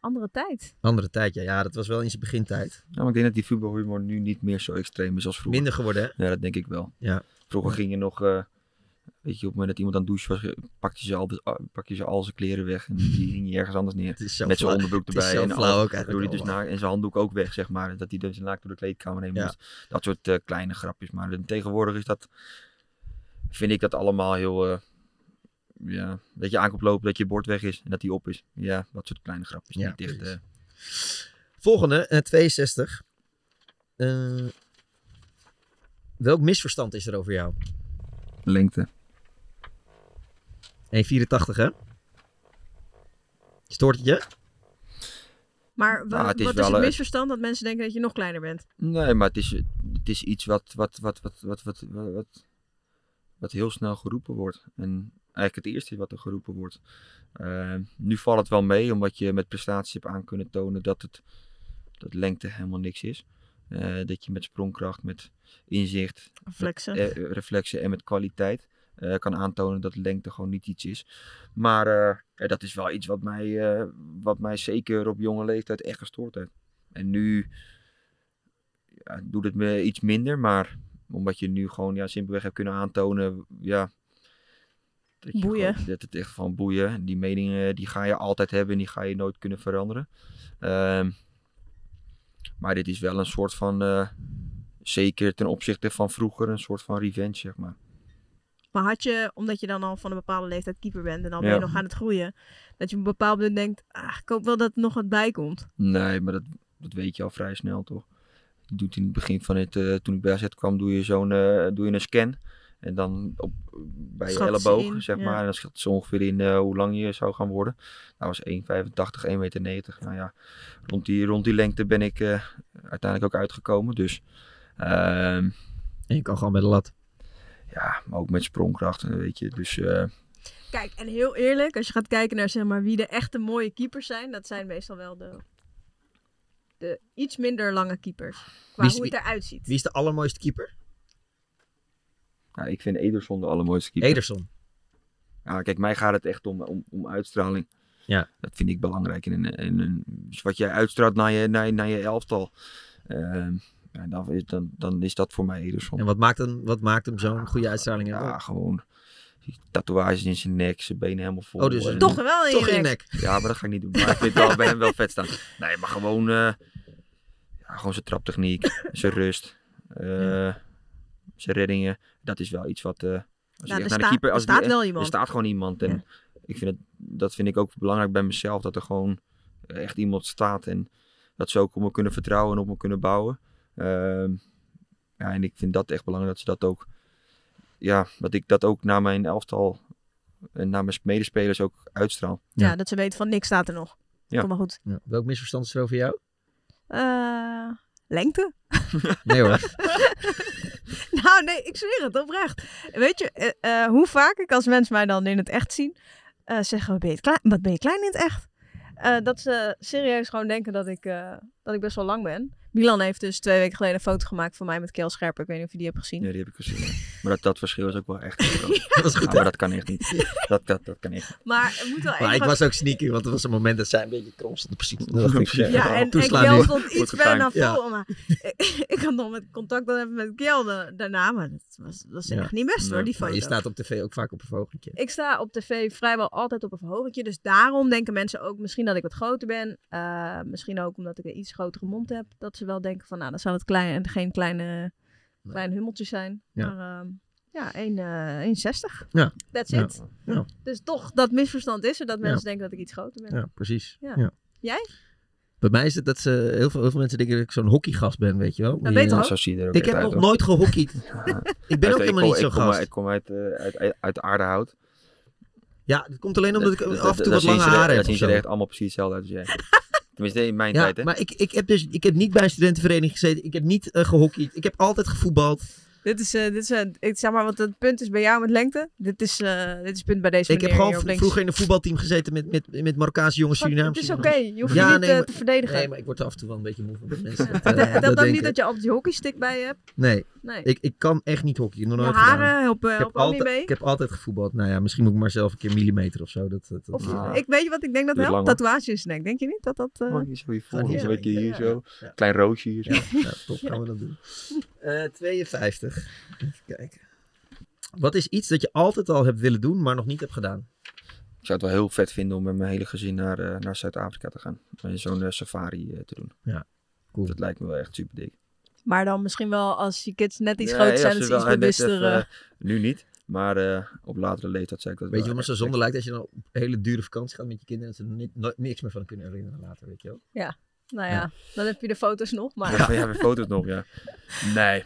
andere tijd. Andere tijd, ja. Ja, dat was wel in zijn begintijd. Ja, maar ik denk dat die voetbalhumor nu niet meer zo extreem is als vroeger. Minder geworden, hè? Ja, dat denk ik wel. Ja. Vroeger ging je nog... eh, Weet je, op het moment dat iemand aan het douchen was, pakte je ze al, pakte je ze al zijn kleren weg en die hing je ergens anders neer. Met zijn onderbroek erbij. en flauw ook eigenlijk doe hij dus naar, en zijn handdoek ook weg, zeg maar. Dat hij dus naakt door de kleedkamer heen Ja. moest. Dat soort eh, kleine grapjes. Maar tegenwoordig is dat, vind ik dat allemaal heel, eh, ja, dat je aankomt lopen, dat je bord weg is en dat die op is. Ja, dat soort kleine grapjes. Ja, niet precies. eh, Volgende, eh, 62. Eh, welk misverstand is er over jou? lengte. 1,84 hè? Stoort het je? Maar wa- Nou, het is wat is wel, het eh, misverstand dat mensen denken dat je nog kleiner bent? Nee, maar het is, het is iets wat, wat, wat, wat, wat, wat, wat, wat, wat heel snel geroepen wordt. En eigenlijk het eerste wat er geroepen wordt. Eh, nu valt het wel mee, omdat je met prestaties hebt aan kunnen tonen dat, het, dat lengte helemaal niks is. Eh, dat je met sprongkracht, met inzicht, Reflexen. met, eh, reflexen en met kwaliteit eh, kan aantonen dat lengte gewoon niet iets is. Maar eh, ja, dat is wel iets wat mij, eh, wat mij zeker op jonge leeftijd echt gestoord heeft. En nu ja, doet het me iets minder, maar omdat je nu gewoon ja, simpelweg hebt kunnen aantonen, ja, dat, je Boeien. gewoon- dat het echt van boeien. En Die meningen die ga je altijd hebben en die ga je nooit kunnen veranderen. Ehm, maar dit is wel een soort van, eh, zeker ten opzichte van vroeger, een soort van revenge, zeg maar. Maar had je, omdat je dan al van een bepaalde leeftijd keeper bent en dan ben je Ja. nog aan het groeien, dat je op een bepaald moment denkt, ah, ik hoop wel dat er nog wat bij komt. Nee, maar dat, dat weet je al vrij snel, toch? Je doet in het begin van het, eh, toen ik bij AZ kwam, doe je zo'n eh, doe je een scan. En dan op, bij je elleboog, in, zeg ja. maar. En dan schat ze ongeveer in eh, hoe lang je zou gaan worden. Dat was 1,85, 1,90 meter. Nou ja, rond die, rond die lengte ben ik eh, uiteindelijk ook uitgekomen. Dus, ehm, En je kan gewoon bij de lat. Ja, maar ook met sprongkracht, weet je. Dus eh, Kijk, en heel eerlijk, als je gaat kijken naar zeg maar, wie de echte mooie keepers zijn, dat zijn meestal wel de, de iets minder lange keepers. Qua is- hoe het eruit ziet. Wie is de allermooiste keeper? nou, ik vind Ederson de allermooiste keeper. Ederson. Ja, kijk, mij gaat het echt om, om, om uitstraling. Ja. Dat vind ik belangrijk. In een, in een, dus wat jij uitstraalt naar je, naar je, naar je elftal. ehm, ja, dan, is, dan, dan is dat voor mij Ederson. En wat maakt hem, wat maakt hem zo'n goede uitstraling? Ja, gewoon die tatoeages in zijn nek, zijn benen helemaal vol. Oh, dus en- Toch wel in Toch je in je nek. nek. Ja, maar dat ga ik niet doen. Maar ik vind het wel bij hem wel vet staan. Nee, maar gewoon, eh, ja, gewoon zijn traptechniek, zijn rust, eh, zijn reddingen. Dat is wel iets wat... eh, als je Nou, echt er naar de staat- keeper, er als die staat echt- wel iemand. Er staat gewoon iemand. En ik vind het, dat vind ik ook belangrijk bij mezelf. Dat er gewoon echt iemand staat. En dat ze ook op me kunnen vertrouwen en op me kunnen bouwen. Ehm, ja, en ik vind dat echt belangrijk dat ze dat ook... Ja, dat ik dat ook naar mijn elftal en naar mijn medespelers ook uitstraal. Ja, dat ze weten van niks staat er nog. Ja. Kom maar goed. Ja. Welk misverstand is er over jou? Eh, lengte? Nee hoor. nou nee, ik zweer het oprecht. Weet je, eh, eh, hoe vaak ik als mensen mij dan in het echt zien, eh, zeggen, wat ben, je klein, wat ben je klein in het echt? Eh, dat ze serieus gewoon denken dat ik, eh, dat ik best wel lang ben. Milan heeft dus twee weken geleden een foto gemaakt van mij met Kel Scherper. Ik weet niet of je die hebt gezien. Ja, die heb ik gezien. ja. Maar dat, dat verschil is ook wel echt. Dat was goed, Ja, maar dat kan echt niet. Dat, dat, dat kan echt niet. Maar het moet wel Maar ik was ook sneaky, want er was een moment dat zij een beetje krom stond. Precies. Dan dacht ik, Ja, en, en Kjell stond iets verder naar voren. Maar ik, ik had nog met contact dan even met Kjell da- daarna. Maar dat was, dat was Ja. echt niet best hoor, die Maar foto. je staat op tv ook vaak op een verhogentje. Ik sta op tv vrijwel altijd op een verhogentje. Dus daarom denken mensen ook misschien dat ik wat groter ben. Eh, misschien ook omdat ik een iets grotere mond heb. Dat ze wel denken van nou, dan zal het klein, en geen kleine, kleine hummeltjes zijn. Ja. Maar ehm, ja, 1, eh 1,60. Ja. That's Ja. it. Ja. Dus toch, dat misverstand is er. Dat mensen Ja. denken dat ik iets groter ben. Ja, precies. Ja. Ja. Jij? Bij mij is het dat ze, heel, veel, heel veel mensen denken dat ik zo'n hockeygast ben, weet je wel. Dat weet? Zo zie je er ook Ik heb uit, nog hoor. nooit gehockeyd. ik ben ook helemaal kom- niet zo'n gast. Ik kom uit, eh, uit, uit, uit Aardehout. Ja, dat komt alleen omdat ik Dat- af en toe dat- wat lange zien ze haren heb. Dat zien ze er echt allemaal precies hetzelfde uit als jij. Tenminste, in mijn Ja, tijd, hè. maar ik, ik, heb dus, ik heb niet bij een studentenvereniging gezeten. Ik heb niet eh, gehockeyd. Ik heb altijd gevoetbald. Dit is, eh, dit is eh, ik zeg maar wat het punt is bij jou met lengte. Dit is, eh, dit is het punt bij deze Ik heb gewoon vroeger in een voetbalteam gezeten met, met, met Marokkaanse jongens, Surinaamse het is oké. Je hoeft je niet, maar- te verdedigen. Nee, maar ik word er af en toe wel een beetje moe van dat mensen dat, Het het helpt dat ook niet dat je altijd je hockeystick bij je hebt. Nee, Nee. Ik, ik kan echt niet hockeyen. Nog Je nooit haren gedaan. helpen- ook niet altijd, mee? Ik heb altijd gevoetbald. Nou ja, misschien moet ik maar zelf een keer millimeter of zo. Dat, dat, dat- Of, ja. ik weet je wat ik denk dat helpt? lang, hoor. Tatoeage in zijn nek. Denk je niet dat dat... eh, Oh, hier zo hier voor, Ja, hier zo, weet je, hier ja. zo. Ja. Klein roosje hier zo. Ja, top. Gaan we dat doen. Eh, 52. Even kijken. Wat is iets dat je altijd al hebt willen doen, maar nog niet hebt gedaan? Ik zou het wel heel vet vinden om met mijn hele gezin naar, eh, naar Zuid-Afrika te gaan. En zo'n eh, safari eh, te doen. Ja, cool. Dat lijkt me wel echt super dik. Maar dan misschien wel als je kids net iets Nee, groter zijn, dat ze iets eh, bewuster... eh, nu niet, maar eh, op latere leeftijd zei ik dat Weet je me zo zonde lijkt als je dan op een hele dure vakantie gaat met je kinderen en ze er ni- nooit niks meer van kunnen herinneren later, weet je wel? Ja, nou ja, Ja. dan heb je de foto's nog, maar... Ja, ja, weer foto's nog, ja. Nee.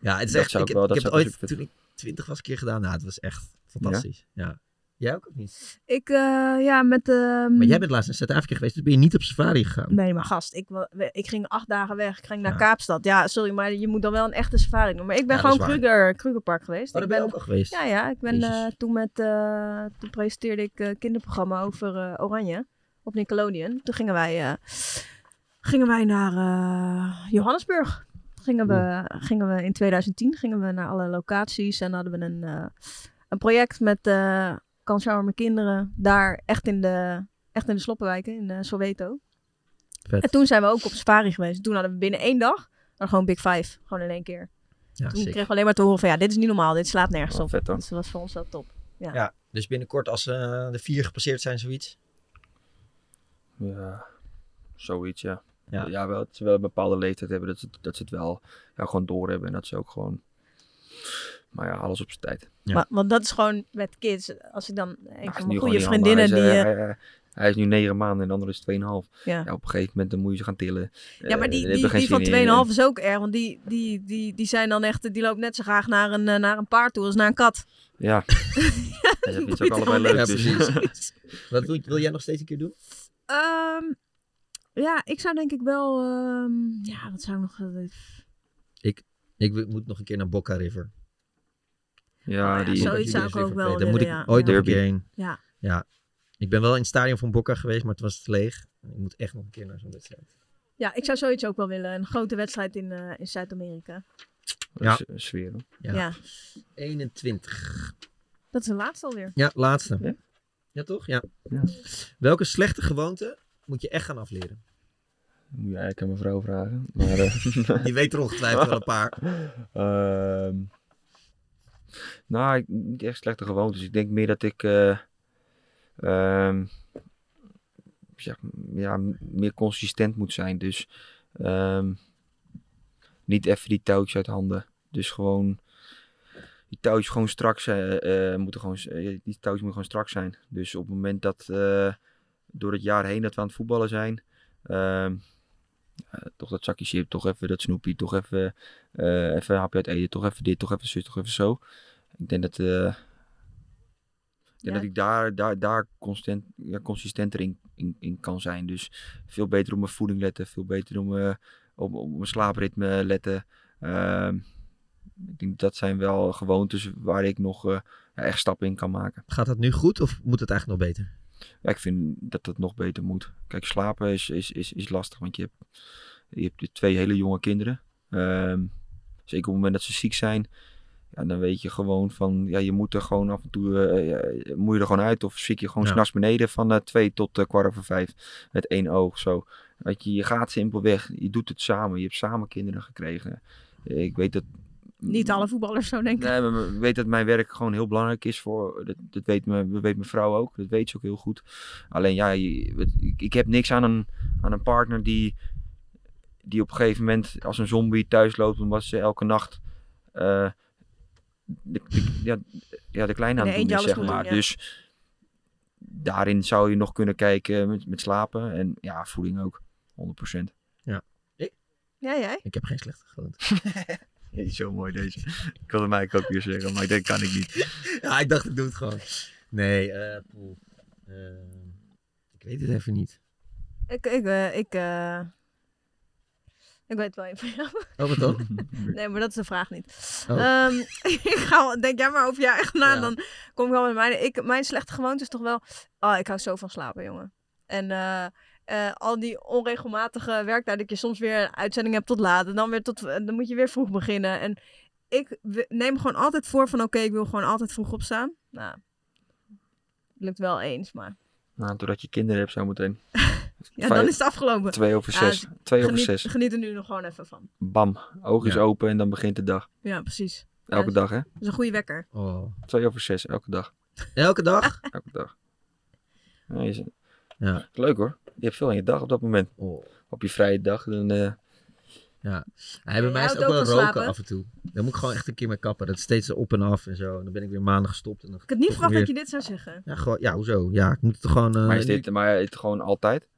Ja, het is Dat echt, zou ik, ik wel- ik dat heb het ooit, toen ik twintig was, een keer gedaan. Nou, het was echt fantastisch. Ja. Jij ook of niet? Ik, eh, ja, met... ehm, Maar jij bent laatst in Zuid-Afrika geweest, dus ben je niet op safari gegaan? Nee, maar gast, ik, ik ging acht dagen weg. Ik ging naar Kaapstad. Ja, sorry, maar je moet dan wel een echte safari doen. Maar ik ben Ja, gewoon. Kruger, Krugerpark geweest. Oh, daar ben je ook al geweest? Ja, ja. Ik ben eh, toen met... eh, toen presenteerde ik een kinderprogramma over Oranje op Nickelodeon. Toen gingen wij, gingen wij naar Johannesburg. Gingen we, gingen we in 2010 gingen we naar alle locaties en hadden we een, een project met eh kansarme kinderen daar echt in de, echt in de sloppenwijken in eh, Soweto. Vet. En toen zijn we ook op safari geweest. Toen hadden we binnen één dag dan gewoon Big Five. Gewoon in één keer. Ja, toen kregen we alleen maar te horen van ja, dit is niet normaal. Dit slaat nergens Oh, op. vet. Dus dat was voor ons wel top. Ja. Ja, dus binnenkort als eh, de vier gepasseerd zijn, zoiets. Ja, zoiets, ja. Ja. Ja, wel, ze wel een bepaalde leeftijd hebben, dat ze, dat ze het wel ja, gewoon doorhebben. En dat ze ook gewoon... Maar ja, alles op zijn tijd. Maar, want dat is gewoon met kids. Als ik dan een Hij is van mijn goede vriendinnen die... Hij is, eh, eh, hij, hij- is nu negen maanden en de andere is 2,5. Ja. op een gegeven moment dan moet je ze gaan tillen. Ja, maar Eh, die, die, van zin in. 2,5 is ook erg. Want die, die, die, die zijn dan echt... Die loopt net zo graag naar een, eh, naar een paard toe als naar een kat. Ja. ja dat is ook allebei leuk. Ja, dus. precies. Wat wil, wil jij nog steeds een keer doen? Ehm, ja, ik zou denk ik wel... ehm, ja, wat zou ik nog... eh, Ik, ik wil- moet nog een keer naar Boca River. Ja, ja, die... zoiets zou ik ook wel Daar moet ik willen, ja. ooit nog een Derby. keer heen. Ja. ja. Ik ben wel in het stadion van Boca geweest, maar toen was het leeg. Ik moet echt nog een keer naar zo'n wedstrijd. Ja, ik zou zoiets ook wel willen. Een grote wedstrijd in, eh, in Zuid-Amerika. Ja. Ja. Sfeer. Ja. Ja. 21. Dat is de laatste alweer. Ja, laatste. Ja? Ja, toch? Ja. Ja. Welke slechte gewoonte moet je echt gaan afleren? Moet je eigenlijk aan mijn vrouw vragen. Maar, eh, Die weet er ongetwijfeld wel een paar. Ehm, nou, ik, niet echt slechte gewoontes. Ik denk meer dat ik eh, ehm, ja, meer consistent moet zijn. Dus ehm, niet even die touwtjes uit handen. Dus gewoon die touwtjes gewoon strak zijn. eh, moeten gewoon, eh, die touwtjes moeten gewoon strak zijn. Dus op het moment dat door het jaar heen dat we aan het voetballen zijn. ehm, eh, toch dat zakje chip, toch even dat snoepie, toch even, eh, even een hapje uit eten, toch even dit, toch even zus, toch even zo. Ik denk dat, eh, ik, denk Ja. dat ik daar, daar, daar constant, ja, consistenter in, in, in kan zijn. Dus veel beter op mijn voeding letten, veel beter op, mijn- op, op mijn slaapritme letten. Ehm, ik denk dat zijn wel gewoontes waar ik nog echt stappen in kan maken. Gaat dat nu goed of moet het eigenlijk nog beter? Ja, ik vind dat het nog beter moet. Kijk, slapen is, is, is, is lastig, want je hebt, je hebt twee hele jonge kinderen. Ehm, zeker op het moment dat ze ziek zijn, ja, dan weet je gewoon van, ja, je moet er gewoon af en toe, ja, moet je er gewoon uit. Of zit je gewoon Ja. s'nachts beneden van eh, twee tot eh, kwart over vijf met één oog zo. Weet je, je gaat simpelweg, je doet het samen. Je hebt samen kinderen gekregen. Ik weet dat Niet alle voetballers zo denken. Nee, maar ik weet dat mijn werk gewoon heel belangrijk is voor. Dat, dat weet, me, dat weet mijn vrouw ook. Dat weet ze ook heel goed. Alleen ja, ik, ik heb niks aan een, aan een partner die, die op een gegeven moment als een zombie thuis loopt. omdat ze elke nacht. eh, de, de- ja, ja, de kleine aan het doen is, zeg maar. doen, ja. Dus daarin zou je nog kunnen kijken met, met slapen. En ja, voeding ook. 100%. Ja. Ja, jij? Ik heb geen slechte gewoonte. Zo mooi deze. Ik wilde mij ook weer zeggen, maar ik denk kan ik niet. ja, ik dacht ik doe het gewoon. Nee, eh, poeh. Eh, ik weet het even niet. Ik, ik, eh, ik, eh, ik weet wel even van jou. Oh, wat dan? Nee, maar dat is de vraag niet. Oh. Ehm, ik ga, denk jij maar over jou echt na, Ja. dan kom ik wel met mijn... Ik, mijn slechte gewoonte is toch wel... Oh, ik hou zo van slapen, jongen. En eh, eh, al die onregelmatige werktijd, dat je soms weer een uitzending hebt tot laat. En dan, weer tot, dan moet je weer vroeg beginnen. En ik neem gewoon altijd voor van... Oké, ik wil gewoon altijd vroeg opstaan. Nou, lukt wel eens, maar... Nou, doordat je kinderen hebt zo meteen. Ja, Vijf- dan is het afgelopen. Twee over Ja, zes. dus Twee over geniet- zes. Geniet er nu nog gewoon even van. Bam, oog is Ja. open en dan begint de dag. Ja, precies. Elke dag, hè? Dat is een goede wekker. Oh. Twee over zes, elke dag. Elke dag? elke dag. Ja, is, Ja. Leuk hoor. Je hebt veel aan je dag op dat moment. Oh. Op je vrije dag. Dan, eh, Ja. Hij bij mij is ook wel roken slapen? af en toe. Daar moet ik gewoon echt een keer mee kappen. Dat is steeds op en af en zo. En dan ben ik weer maanden gestopt. En dan Ik had niet verwacht weer- dat je dit zou zeggen. Ja, gewoon, ja, hoezo? Ja, ik moet het gewoon... eh, maar is nu- dit maar is het gewoon altijd?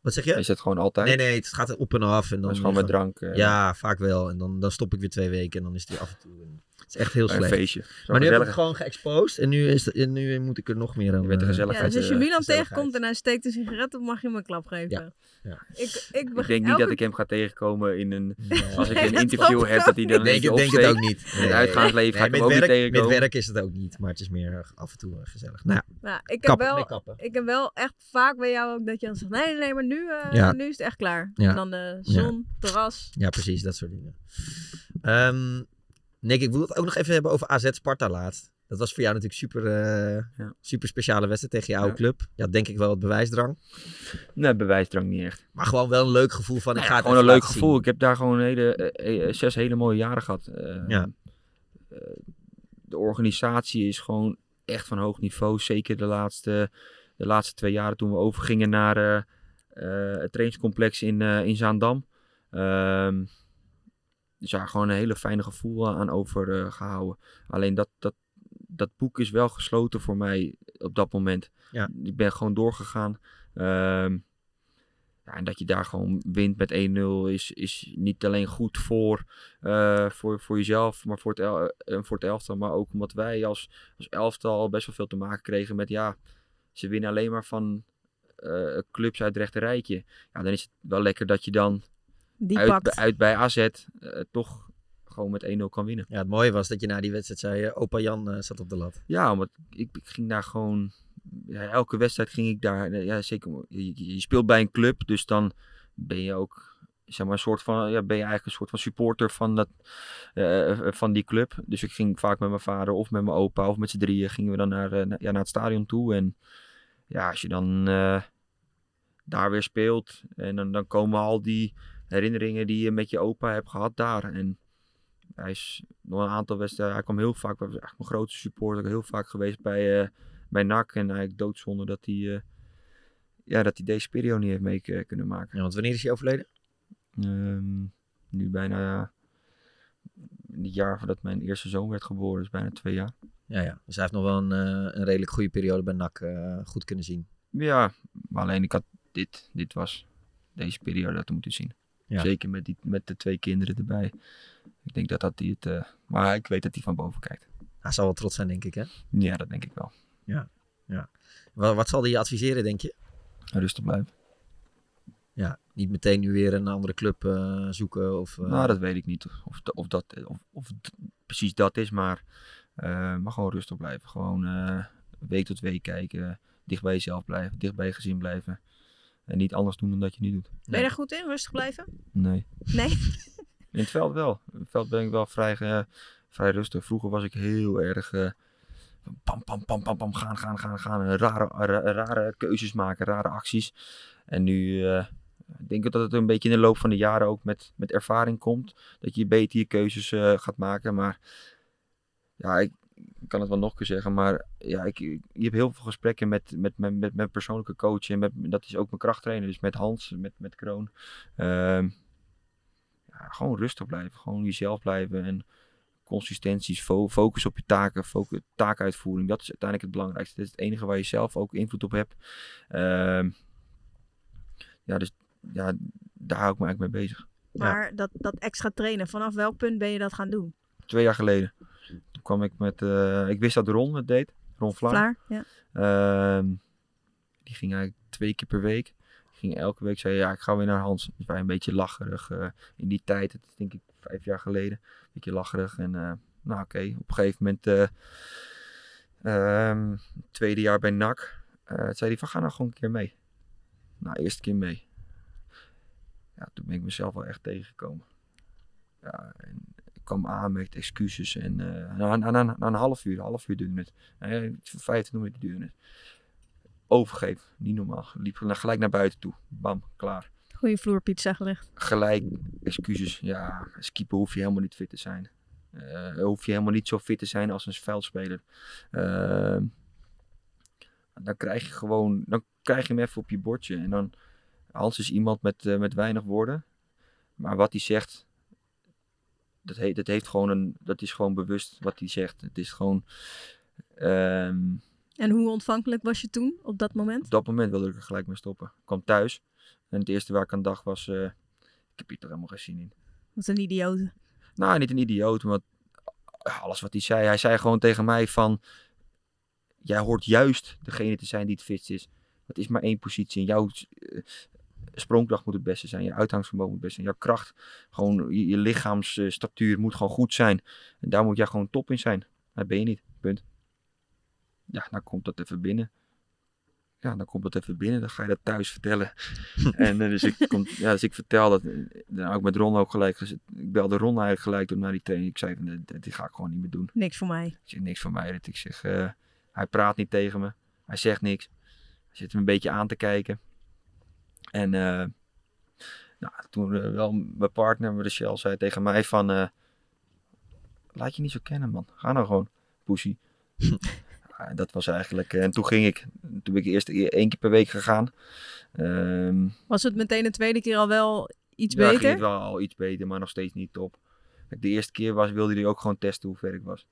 Wat zeg je? Is het gewoon altijd? Nee, nee, het gaat op en af. En dan is gewoon met drank, eh. ja, vaak wel. En dan, dan stop ik weer twee weken en dan is het weer af en toe. En het is echt heel Een slecht. feestje. Zo Maar nu heb ik het gewoon geëxposed en nu, is het, en nu moet ik er nog meer aan. Je bent een eh, gezellig Ja, dus als je eh, Milan gezelligheid. tegenkomt en hij steekt een sigaret op, mag je hem een klap geven. Ja. Ja. Ik, ik, denk niet elke- dat ik hem ga tegenkomen in een... Als ik een interview heb, dat hij dan Ik denk, een ik denk het ook niet. In het uitgaansleven ga ik ook niet werk, tegenkomen. Met werk is het ook niet, maar het is meer af en toe eh, gezellig. Nou ja, Nou, ik, heb wel, ik heb wel echt vaak bij jou ook dat je dan zegt, nee, nee, nee, maar nu, eh, Ja. nu is het echt klaar. Ja. En dan de zon, terras. ja, precies, dat soort dingen. Ehm Nick, ik wil het ook nog even hebben over AZ Sparta laatst. Dat was voor jou natuurlijk super, eh, super speciale wedstrijd tegen je oude Ja. club. Ja, denk ik wel wat bewijsdrang. Nee, bewijsdrang niet echt. Maar gewoon wel een leuk gevoel van, ik ga het gewoon een leuk gevoel. zien. Ik heb daar gewoon hele, eh, eh, zes hele mooie jaren gehad. Eh, Ja. de organisatie is gewoon echt van hoog niveau. Zeker de laatste, de laatste twee jaren toen we overgingen naar het trainingscomplex in, in Zaandam. Ehm dus ja, gewoon een hele fijne gevoel aan overgehouden. Alleen dat, dat, dat boek is wel gesloten voor mij op dat moment. Ja. Ik ben gewoon doorgegaan. Ehm, ja, en dat je daar gewoon wint met 1-0 is, is niet alleen goed voor, eh, voor, voor jezelf, maar voor het, el- eh, voor het elftal. Maar ook omdat wij als, als elftal best wel veel te maken kregen met, ja, ze winnen alleen maar van eh, clubs uit het rechte rijtje. Ja, dan is het wel lekker dat je dan Die uit, pakt. uit bij AZ eh, toch gewoon met 1-0 kan winnen. Ja, het mooie was dat je na die wedstrijd zei, eh, opa Jan eh, zat op de lat. Ja, omdat ik, ik ging daar gewoon. Ja, elke wedstrijd ging ik daar. Ja, zeker. Je, speelt bij een club, dus dan ben je ook. Zeg maar, een soort van. Ja, ben je eigenlijk een soort van supporter van, dat, eh, van die club. Dus ik ging vaak met mijn vader of met mijn opa of met z'n drieën gingen we dan naar, naar- ja, naar het stadion toe. En ja, als je dan eh, daar weer speelt. En dan, dan komen al die herinneringen die je met je opa hebt gehad daar. En hij is nog een aantal wedstrijden. Hij kwam heel vaak. Hij was echt mijn grootste supporter. Heel vaak geweest bij, eh bij NAC. En eigenlijk doodzonde dat hij, eh, ja, dat hij deze periode niet heeft mee k- kunnen maken. Ja, want wanneer is hij overleden? Ehm, nu bijna. het jaar voordat mijn eerste zoon werd geboren. Dus bijna twee jaar. Ja, ja. Dus hij heeft nog wel een, eh, een redelijk goede periode bij NAC eh, goed kunnen zien. Ja, maar alleen ik had dit. Dit was deze periode dat we moeten zien. Ja. Zeker met, die, met de twee kinderen erbij. Ik denk dat dat hij het. eh, maar ik weet dat hij van boven kijkt. Hij zal wel trots zijn, denk ik, hè? Ja, dat denk ik wel. Ja, ja. Wat, wat zal hij je adviseren, denk je? Rustig blijven. Ja, niet meteen nu weer een andere club eh, zoeken of... eh, Nou, dat weet ik niet of, of dat of, of precies dat is, maar, maar gewoon rustig blijven. Gewoon week tot week kijken, dicht bij jezelf blijven, dicht bij je gezin blijven. En niet anders doen dan dat je niet doet. Ben je daar goed in? Rustig blijven? Nee. Nee? In het veld wel. In het veld ben ik wel vrij, eh, vrij rustig. Vroeger was ik heel erg eh, pam, pam, pam, pam, pam, gaan, gaan, gaan, gaan. Rare, ra- rare keuzes maken, rare acties. En nu eh, denk ik dat het een beetje in de loop van de jaren ook met, met ervaring komt. Dat je beter je keuzes gaat maken. Maar ja, ik kan het wel nog een keer zeggen. Maar ja, ik, ik- je hebt heel veel gesprekken met, met, met, met mijn persoonlijke coach. En met, dat is ook mijn krachttrainer. Dus met Hans, met, met Kroon. Ehm, ja, gewoon rustig blijven. Gewoon jezelf blijven. En consistenties, fo- focus op je taken, focus, taakuitvoering. Dat is uiteindelijk het belangrijkste. Dat is het enige waar je zelf ook invloed op hebt. Ehm, ja, dus ja, daar hou ik me eigenlijk mee bezig. Maar dat, dat extra trainen, vanaf welk punt ben je dat gaan doen? Twee jaar geleden. Toen kwam ik met... eh, ik wist dat Ron het deed. Ron Vlaar. Vlaar, ja. Ehm, die ging eigenlijk twee keer per week. Die ging elke week zei ja, ik ga weer naar Hans. Dus wij een beetje lacherig eh, in die tijd. Het is denk ik vijf jaar geleden. Een beetje lacherig. En eh, nou oké, op een gegeven moment... eh, ehm, tweede jaar bij NAC. zei hij van ga nou gewoon een keer mee. Nou, eerste keer mee. Ja, toen ben ik mezelf wel echt tegengekomen. Ja, en kwam aan met excuses. En eh, na, na, na, na een half uur, een half uur duurde het. Nee, 25 minuten duurde het. Overgeven, niet normaal. Liep gelijk naar buiten toe. Bam, klaar. Goeie vloerpizza gelegd. Gelijk excuses. Ja, als keeper hoef je helemaal niet fit te zijn. Eh, hoef je helemaal niet zo fit te zijn als een veldspeler. Uh, dan krijg je gewoon, dan krijg je hem even op je bordje. En dan, Hans is iemand met, uh, met weinig woorden. Maar wat hij zegt, dat, he, dat, heeft gewoon een, dat is gewoon bewust wat hij zegt. Het is gewoon... Um, en hoe ontvankelijk was je toen, op dat moment? Op dat moment wilde ik er gelijk mee stoppen. Ik kwam thuis en het eerste waar ik aan dacht was... Uh, ik heb hier toch helemaal geen zin in. Wat een idioot. Nou, niet een idioot, maar alles wat hij zei. Hij zei gewoon tegen mij van... Jij hoort juist degene te zijn die het fitst is. Het is maar één positie. En jouw uh, sprongkracht moet het beste zijn. Je uitgangsvermogen moet het beste zijn. Jouw kracht, gewoon je, je lichaamsstatuur moet gewoon goed zijn. En daar moet jij gewoon top in zijn. Dat ben je niet. Punt. Ja, dan komt dat even binnen. Ja, dan komt dat even binnen. Dan ga je dat thuis vertellen. en uh, dus, ik kom, ja, dus ik vertel dat. Dan heb ik met Ron ook gelijk gezet. Ik belde Ron eigenlijk gelijk door naar die training. Ik zei van, dit, dit ga ik gewoon niet meer doen. Niks voor mij. Ik zeg, niks voor mij. Ik zeg, uh, hij praat niet tegen me. Hij zegt niks. Hij zit me een beetje aan te kijken. En uh, nou, toen uh, wel mijn partner, Michelle, zei tegen mij van... Uh, laat je niet zo kennen, man. Ga nou gewoon, poesie. ja, dat was eigenlijk... En toen ging ik. Toen ben ik eerst één keer per week gegaan. Um, was het meteen de tweede keer al wel iets ja, beter? ging het wel al iets beter, maar nog steeds niet top. De eerste keer was, wilde hij ook gewoon testen hoe ver ik was.